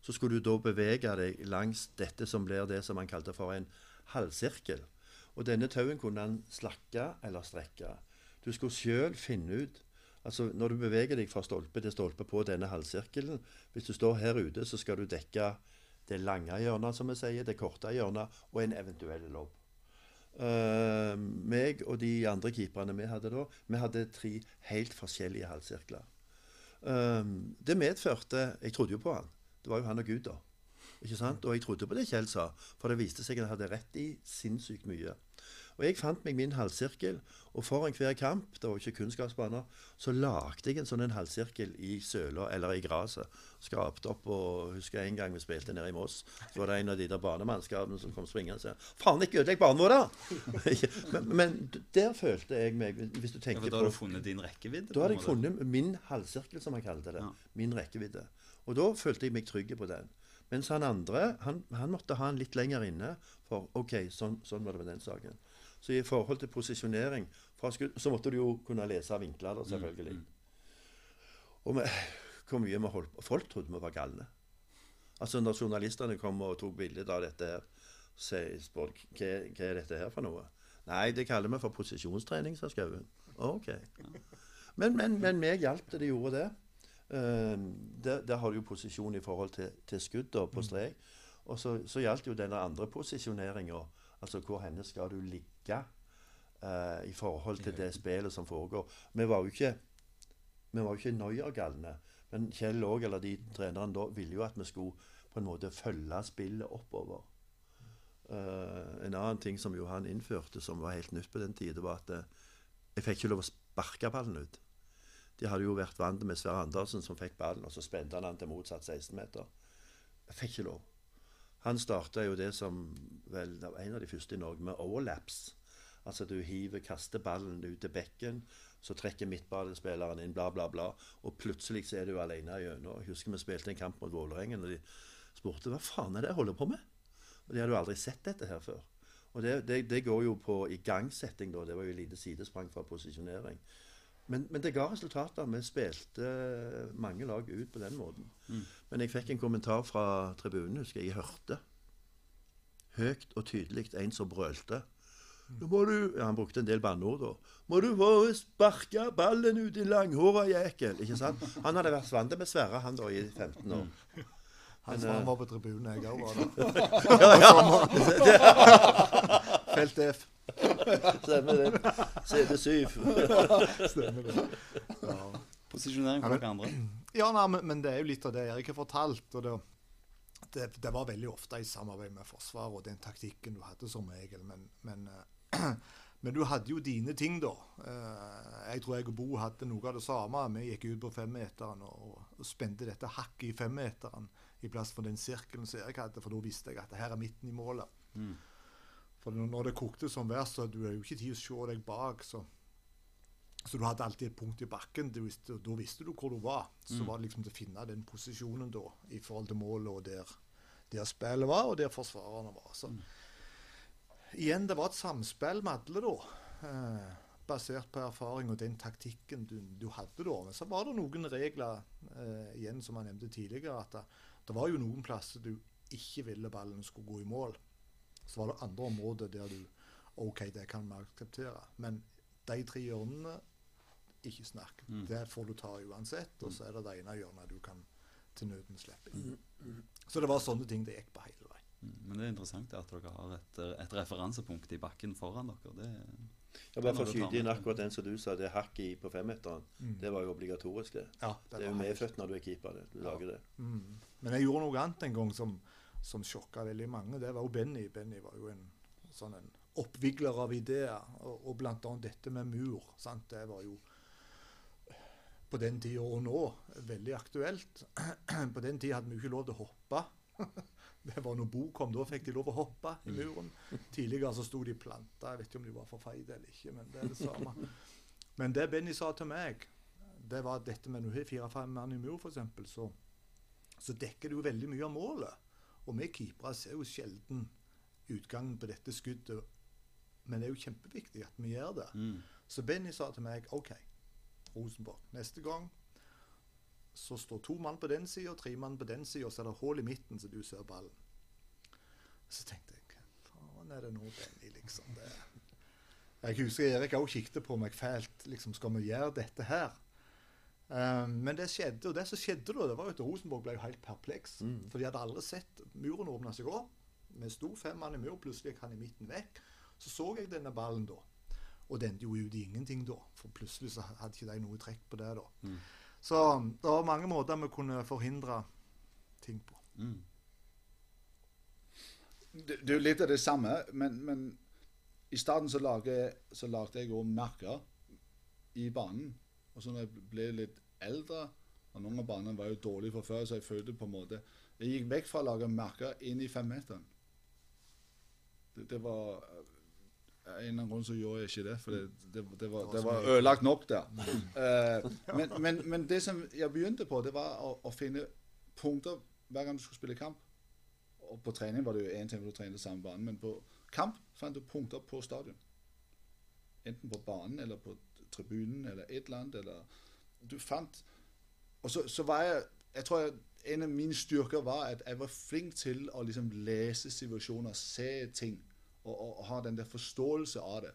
Så skulle du da bevege deg langs dette som blir det som han kalte for en halvsirkel. Og denne tauen kunne han slakke eller strekke. Du skulle sjøl finne ut Altså, Når du beveger deg fra stolpe til stolpe på denne halvsirkelen Hvis du står her ute, så skal du dekke det lange hjørnet, som vi sier, det korte hjørnet, og en eventuell lobb. Uh, meg og de andre keeperne vi hadde da, vi hadde tre helt forskjellige halvsirkler. Uh, det medførte Jeg trodde jo på han. Det var jo han og Gud, da. Ikke sant? Og jeg trodde på det Kjell sa, for det viste seg at han hadde rett i sinnssykt mye. Og jeg fant meg min halvsirkel, og foran hver kamp, det var ikke kunnskapsbaner, så lagde jeg en sånn en halvsirkel i søla eller i gresset. Skrapte opp og husker en gang vi spilte nede i Moss, så var det en av de der banemannskapene som kom springende og sa 'Faen, ikke ødelegg banen vår, da!' men, men, der følte jeg meg Hvis du tenker ja, Da har du funnet din rekkevidde? Da hadde jeg funnet min halvsirkel, som han kalte det. Ja. Min rekkevidde. Og da følte jeg meg trygg på den. Mens han andre han, han måtte ha den litt lenger inne. For OK, sånn, sånn var det med den saken. Så i forhold til posisjonering så måtte du jo kunne lese vinkler, da, selvfølgelig. Mm, mm. Og med, hvor mye vi holdt på Folk trodde vi var galne. Altså Når journalistene kom og tok bilde av dette her, så spurte hva, hva er dette her for noe? Nei, det kaller vi for posisjonstrening, sa Skauen. OK. Men, men, men meg hjalp det de gjorde det. Uh, der, der, har du jo posisjon i forhold til, til skudd på mm. strek. Og så, så gjaldt jo denne andre posisjoneringa Altså hvor henne skal du ligge uh, i forhold til det spillet som foregår. Vi var jo ikke vi var jo ikke Neuer-galne. Men Kjell òg, eller de trenerne da, ville jo at vi skulle på en måte følge spillet oppover. Uh, en annen ting som Johan innførte, som var helt nytt på den tida, var at uh, jeg fikk ikke lov å sparke ballen ut. De hadde jo vært vant med Sverre Andersen, som fikk ballen, og så spente han den til motsatt 16-meter. Jeg fikk ikke lov. Han starta jo det som vel en av de første i Norge, med overlaps. Altså du hiver, kaster ballen ut til bekken, så trekker midtbanespilleren inn, bla, bla, bla. Og plutselig så er du alene gjennom. Husker vi spilte en kamp mot Vålerengen, og de spurte hva faen er det jeg holder på med? Og de hadde jo aldri sett dette her før. Og det, det, det går jo på igangsetting, da. Det var jo lite sidesprang fra posisjonering. Men, men det ga resultater. Vi spilte mange lag ut på den måten. Mm. Men jeg fikk en kommentar fra tribunen, husker jeg. Jeg hørte høyt og tydelig en som brølte. Nå må du ja, Han brukte en del banneord da. Må du bare sparke ballen ut i langhåra jækel. Ikke sant? Han hadde vært vant med Sverre, han da, i 15 år. Han Men, som eh, var på tribunen, jeg òg var der. Felt F. Stemmer det. CD7. Stemmer det. Ja. Posisjonering for dere andre. Ja, nei, men, men det er jo litt av det Erik har fortalt. og det, det, det var veldig ofte i samarbeid med Forsvaret og den taktikken du hadde som regel. Men, men, eh, men du hadde jo dine ting, da. Eh, Jeg tror jeg og Bo hadde noe av det samme. Vi gikk ut på femmeteren og, og spente dette hakket i femmeteren i plass for den sirkelen som Erik hadde, for da visste jeg at her er midten i målet. Mm. For når det kokte som verst, så hadde du jo ikke tid å se deg bak. så så du hadde alltid et punkt i bakken. Du visste, da visste du hvor du var. Så Mm. var det liksom til å finne den posisjonen da, i forhold til målet og der, der spillet var, og der forsvarerne var. Så Mm. igjen, det var et samspill med alle, da. Eh, basert på erfaring og den taktikken du, du hadde da. Men så var det noen regler, eh, igjen som jeg nevnte tidligere, at det, det var jo noen plasser du ikke ville ballen skulle gå i mål. Så var det andre områder der du OK, det kan vi akseptere. Men de tre hjørnene ikke snakk. Mm. Det får du ta uansett. Og så er det det ene hjørnet du kan til nøden slippe inn. Så det var sånne ting det gikk på hele veien. Mm. Men det er interessant at dere har et, et referansepunkt i bakken foran dere. Det, ja, bare for å skyte inn akkurat den som du sa, det hakket i på femmeteren. Mm. Det var jo obligatorisk, det. Ja, Det er jo medfødt når du er keeper. det. Du Ja. lager det. Mm. Men jeg gjorde noe annet en gang som, som sjokka veldig mange. Det var jo Benny. Benny var jo en sånn en oppvigler av ideer, og, og annet dette med mur. Sant? Det var jo på den tida og nå veldig aktuelt. På den tida hadde vi ikke lov til å hoppe. Det var når Bo kom, da fikk de lov å hoppe i muren. Tidligere så sto de planta. Jeg vet ikke om de var for feite eller ikke, men det er det samme. Men det Benny sa til meg, det var dette med når du har fire-fem mann i mur, f.eks., så, så dekker det jo veldig mye av målet. Og vi keepere ser jo sjelden utgangen på dette skuddet. Men det er jo kjempeviktig at vi gjør det. mm. Så Benny sa til meg OK, Rosenborg, neste gang så står to mann på den sida og tre mann på den sida, og så er det hull i midten, så du ser ballen. Så tenkte jeg Faen, er det nå Benny, liksom? Det. Jeg husker Erik òg kikket på meg fælt. liksom, Skal vi gjøre dette her? Um, men det skjedde, og det som skjedde da, det var jo at Rosenborg ble jo helt perpleks. Mm. For de hadde aldri sett muren åpne seg opp. Vi sto fem mann i mur, plutselig gikk han i midten vekk. Så så jeg denne ballen da. Og det endte jo i ingenting da. For plutselig så hadde ikke de noe trekk på det da. Mm. Så det var mange måter vi kunne forhindre ting på. Mm. Det, det er jo litt av det samme, men, men i stedet så lagde, jeg òg merker i banen. Og så når jeg ble litt eldre, og noen av banene var jo dårlige fra før, så jeg følte på en måte Jeg gikk vekk fra å lage merker inn i femmeteren. Det, det var Av en eller annen grunn så gjorde jeg ikke det, for det, det, det, var, det var ødelagt nok der. Uh, men, men, men det som jeg begynte på, det var å, å finne punkter hver gang du skulle spille kamp. Og på trening var det jo én ting du trente samme bane, men på kamp fant du punkter på stadion. Enten på banen eller på tribunen eller et eller annet. Eller du fant Og så, så var jeg Jeg tror jeg, en av mine styrker var at jeg var flink til å liksom lese situasjoner, se ting, og, og, og ha den der forståelse av det.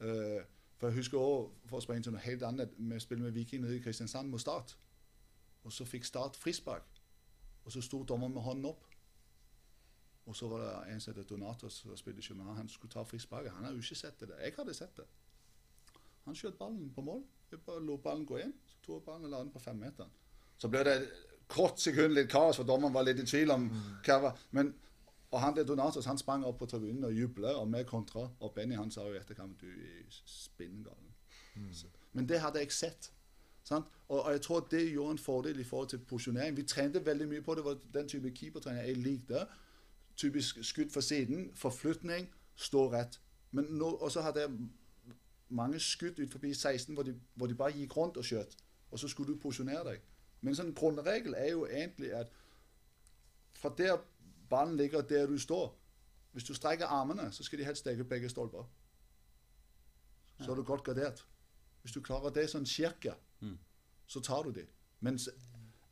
Uh, for jeg husker også, for å springe til noe helt annet, med å spille med Viking nede i Kristiansand mot Start. Og så fikk Start frispark. Og så sto dommeren med hånden opp. Og så var det en som het Donatos som spilte i København. Han skulle ta frisparket. Han har jo ikke sett det. Jeg hadde sett det. Han skjøt ballen på mål. Jeg bare lot ballen gå inn. Så tok ballen og la den på femmeteren. Så ble det et kort sekund litt kaos, for dommeren var litt i tvil om hva var. Men, og han der Donatos han sprang opp på tribunen og jublet, og vi kontra. Og Benny han sa jo i etterkant du er spinngal. Mm. Men det hadde jeg sett. Sant? Og, og jeg tror det gjorde en fordel i forhold til posisjonering. Vi trente veldig mye på det. var den type keepertrening jeg likte. Typisk skudd fra siden, forflytning, stå rett. Men nå, og så hadde jeg mange skudd ut forbi 16 hvor de, hvor de bare gikk rundt og skjøt. Og så skulle du posisjonere deg. Men sånn grunnregel er jo egentlig at fra der ballen ligger der du står Hvis du strekker armene, så skal de helst dekke begge stolper. Så er du godt gardert. Hvis du klarer det sånn cirka, Mm. så tar du det. Mens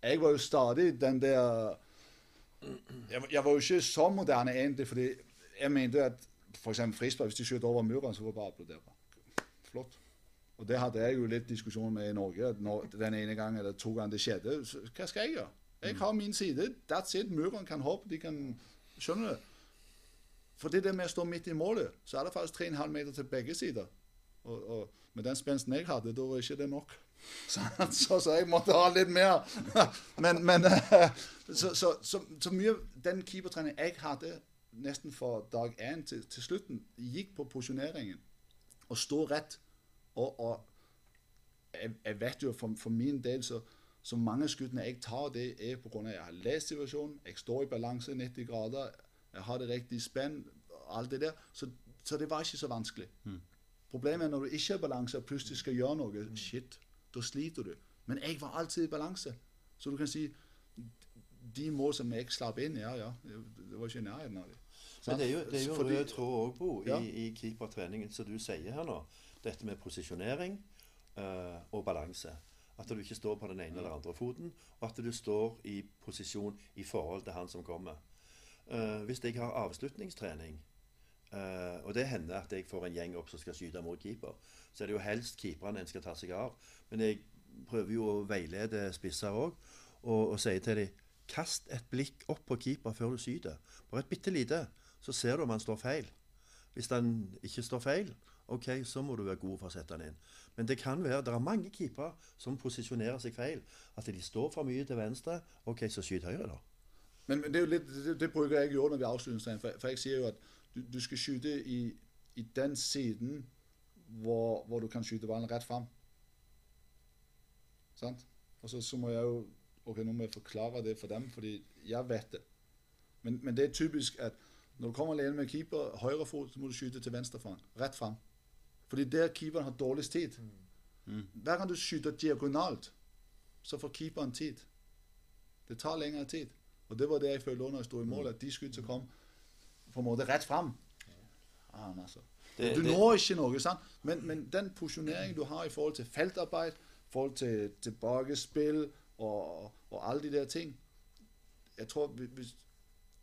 jeg var jo stadig den der Jeg, jeg var jo ikke så moderne egentlig, fordi jeg mente at f.eks. frispark, hvis de skjøt over muren, så var det bare å applaudere. Flott. Og det hadde jeg jo litt diskusjon med i Norge. når Den ene gang eller to ganger det skjedde, hva skal jeg gjøre? Jeg har min side. That's it. Muren kan hoppe. De kan Skjønner du? For det der med å stå midt i målet, så er det faktisk 3,5 meter til begge sider. Og, og med den spensten jeg hadde, da var ikke det nok. Så, så, så jeg måtte ha litt mer. Men, men eh, så, så, så, så mye den keepertreningen jeg hadde nesten fra dag én til, til slutten, gikk på posisjoneringen. Å stå rett. Og, og jeg, jeg vet jo for, for min del så, så mange skuddene jeg tar, det er pga. at jeg har lest situasjonen, jeg står i balanse 90 grader, jeg har det riktige spenn, alt det der. Så, så det var ikke så vanskelig. Problemet er når du ikke har balanse og plutselig skal gjøre noe. Shit, da sliter du. Men jeg var alltid i balanse. Så du kan si De mål som jeg slapp inn, ja, ja, det var ikke i nærheten av dem. Men det er jo, det er jo Fordi- rød tråd òg, Bo, i, Ja. i keepertreningen, som du sier her nå. Dette med posisjonering uh, og balanse. At du ikke står på den ene eller andre foten, og at du står i posisjon i forhold til han som kommer. Uh, hvis jeg har avslutningstrening, Uh, og det hender at jeg får en gjeng opp som skal skyte mot keeper, så er det jo helst keeperne en skal ta seg av. Men jeg prøver jo å veilede spisser òg, og, og sier til dem Kast et blikk opp på keeper før du skyter. Bare et bitte lite, så ser du om han står feil. Hvis han ikke står feil, ok, så må du være god for å sette den inn. Men det kan være, det er mange keepere som posisjonerer seg feil. At de står for mye til venstre. Ok, så skyt høyre, da. Men, men det jo litt, det, det bruker jeg gjøre når vi avslutningstrener. For, for jeg sier jo at du, du skal skyte i, i den siden hvor, hvor du kan skyte ballen rett fram. Sant? Og så, så må jeg jo Ok, nå må jeg forklare det for dem, fordi jeg vet det. Men, men det er typisk at når du kommer alene med keeper, høyre fot, så må du skyte til venstre foran. Rett fram. Fordi der keeperen har dårligst tid. Hver gang du skyter diagonalt, så får keeperen tid. Det tar lengre tid. Og det var det jeg følte også når jeg sto i mål, at de som kom på en måte rett fram ah, altså. Du når ikke noe, sant? Men, men den posisjoneringen du har i forhold til feltarbeid, i forhold til tilbakespill og, og alle de der ting Jeg tror hvis-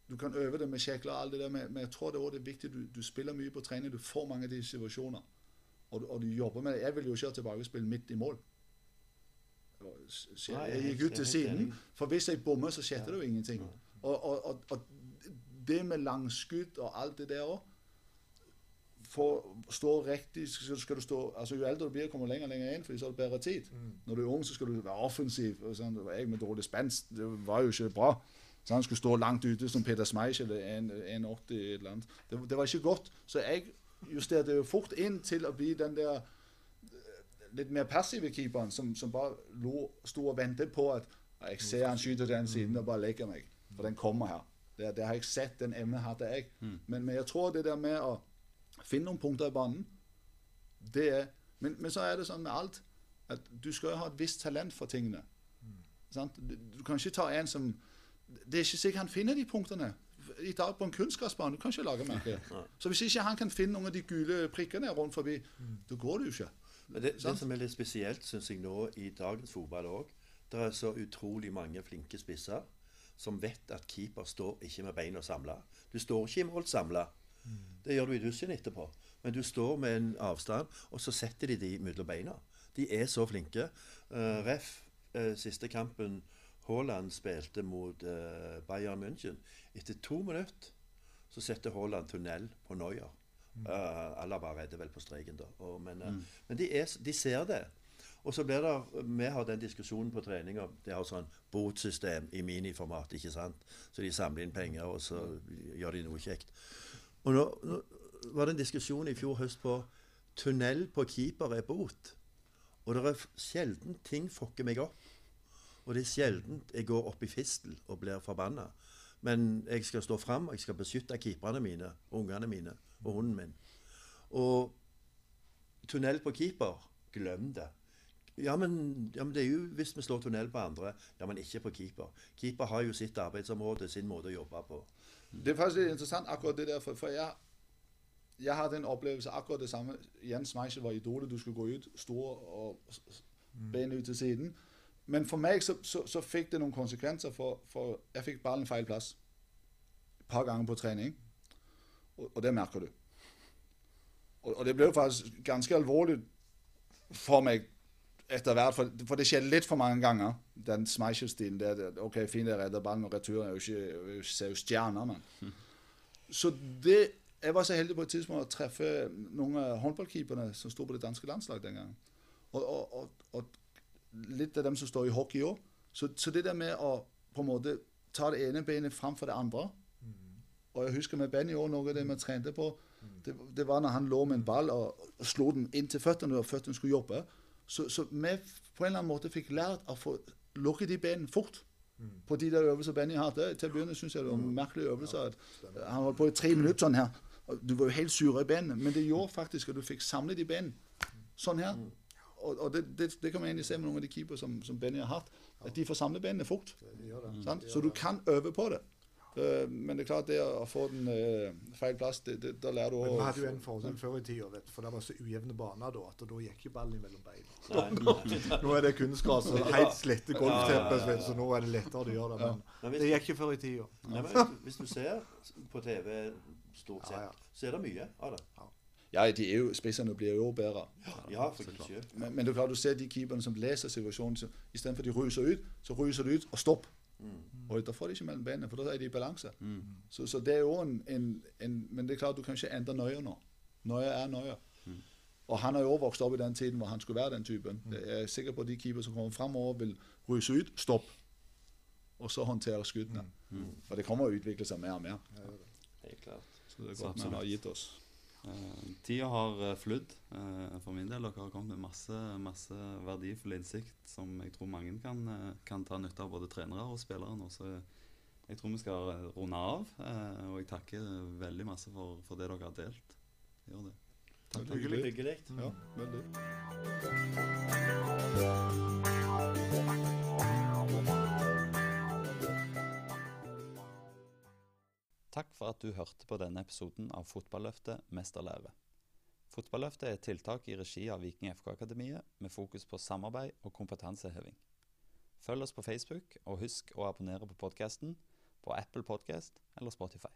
du kan øve det med sjekler og alt det der, men, men jeg tror det er viktig. Du, du spiller mye på trening, du får mange av de situasjoner. Og, og du jobber med det. Jeg vil jo ikke ha tilbakespill midt i mål. Og s- s- Nei, jeg Jeg gikk ut til siden. For hvis jeg bommer, så skjedde det jo ingenting. Og, og, og, det med langskudd og alt det der òg For å stå riktig så skal du stå altså Jo eldre du blir, kommer du lenger og lenger inn, fordi så har du bedre tid. Når du er ung, så skal du være offensiv. Og sånn. Jeg med dårlig spenst, det var jo ikke bra. Så han skulle stå langt ute som Peter Schmeichel eller 1,80 eller annet. Det, det var ikke godt. Så jeg justerte jo fort inn til å bli den der litt mer passive keeperen som, som bare lå, sto og ventet på at jeg ser han skyter den siden og bare legger meg. For den kommer her. Det, det har jeg sett, den evnen hadde jeg. Men, men jeg tror det der med å finne noen punkter i banen, det er men, men så er det sånn med alt at du skal jo ha et visst talent for tingene. Sant? Du, du kan ikke ta en som Det er ikke sikkert han finner de punktene. I dag på en kunstgressbane du kan ikke lage merke. Så hvis ikke han kan finne noen av de gule prikkene rundt forbi, da går det jo ikke. Men det, det som er litt spesielt, syns jeg nå i dagens fotball òg, det er så utrolig mange flinke spisser som vet at keeper står ikke med beina samla. Du står ikke i mål samla. Det gjør du i dusjen etterpå. Men du står med en avstand, og så setter de de mellom beina. De er så flinke. Uh, ref. Uh, siste kampen Haaland spilte mot uh, Bayern München. Etter to minutter så setter Haaland tunnel på Neuer. Uh, Alaba redder vel på streken, da. Og, men eh, men de, er, de ser det. Og så blir det Vi har den diskusjonen på treninga. De har sånn botsystem i miniformat, ikke sant. Så de samler inn penger, og så gjør de noe kjekt. Og nå, nå var det en diskusjon i fjor høst på tunnel på keeper er bot. Og det er sjelden ting fokker meg opp. Og det er sjelden jeg går opp i fistel og blir forbanna. Men jeg skal stå fram, jeg skal beskytte keeperne mine, ungene mine og hunden min. Og tunnel på keeper, glem det. Ja men, ja, men det er jo hvis vi slår tunnel på andre. Ja, men ikke på keeper. Keeper har jo sitt arbeidsområde, sin måte å jobbe på. Det er faktisk litt interessant akkurat det der, for, for jeg, jeg har den opplevelse akkurat det samme. Jan Schmeichel var idolet. Du skulle gå ut, stor og ben ut til siden. Men for meg så, så, så fikk det noen konsekvenser, for, for jeg fikk ballen feil plass. Et par ganger på trening. Og, og det merker du. Og, og det ble faktisk ganske alvorlig for meg etter hvert, for, for det skjedde litt for mange ganger. Den Schmeichel-stilen. OK, fint jeg redder ballen, og returen er jo ikke, jeg ser jo stjerner, men Så det Jeg var så heldig på et tidspunkt å treffe noen av håndballkeeperne som sto på det danske landslaget den gangen. Og, og, og litt av dem som står i hockey òg. Så, så det der med å på en måte ta det ene benet framfor det andre Og jeg husker med Benny òg, noe av det vi trente på, det, det var når han lå med en ball og, og slo den inn til føttene, og føttene skulle jobbe. Så, så vi på en eller annen måte fikk lært å få lukket de benene fort. På de der øvelser Benny hadde. Til å begynne syns jeg det var merkelige øvelser. at Han holdt på i tre minutter sånn her. Du var jo helt sur i benene, men det gjorde faktisk at du fikk samlet de benene sånn her. Og, og det, det, det kan man egentlig se med noen av de keepere som, som Benny har hatt, at de får samlet benene fort. Sant? Så du kan øve på det. Uh, men det er klart det å få den uh, feil plass, det, det, da lærer du Men vi hadde jo en fordel før i tida, for det var så ujevne baner da, at da gikk jo ballen mellom beina. Nå er det kunstgras og helt slette golfteppe, Ja, ja, ja, ja. så nå er det lettere å gjøre det. Men det gikk ikke før i tida. hvis, du, ser på TV stort Ja, ja. sett, så er det mye av det. Ja, de er jo, spissene blir jo bedre. Ja, for. Men, men det er klart, du ser de keeperne som leser situasjonen, så istedenfor de ryser ut, så ryser de ut og stopp. Og da får de ikke mellom benene, for da er de i balanse. Så, så det er jo en, en, en Men det er klart, du kan ikke endre Nøye nå. Nøye er Nøye. Og han har jo vokst opp i den tiden hvor han skulle være den typen. Jeg er sikker på at de keepere som kommer framover, vil ryse ut, stopp. Og så håndtere skuddene. For det kommer å utvikle seg mer og mer. Helt klart. Så det er Så godt man har gitt oss. Eh, tida har eh, flydd eh, for min del. Dere har kommet med masse, masse verdifull innsikt som jeg tror mange kan, kan ta nytte av, både trenere og spillere. nå. Så jeg tror vi skal runde av. eh, og jeg takker veldig masse for, for det dere har delt. Gjør det. Takk, Hyggelig. Hyggelig. Ja, veldig. Takk for at du hørte på denne episoden av Fotballøftet mesterlære. Fotballøftet er et tiltak i regi av Viking FK-akademiet med fokus på samarbeid og kompetanseheving. Følg oss på Facebook, og husk å abonnere på podkasten på Apple Podcast eller Spotify.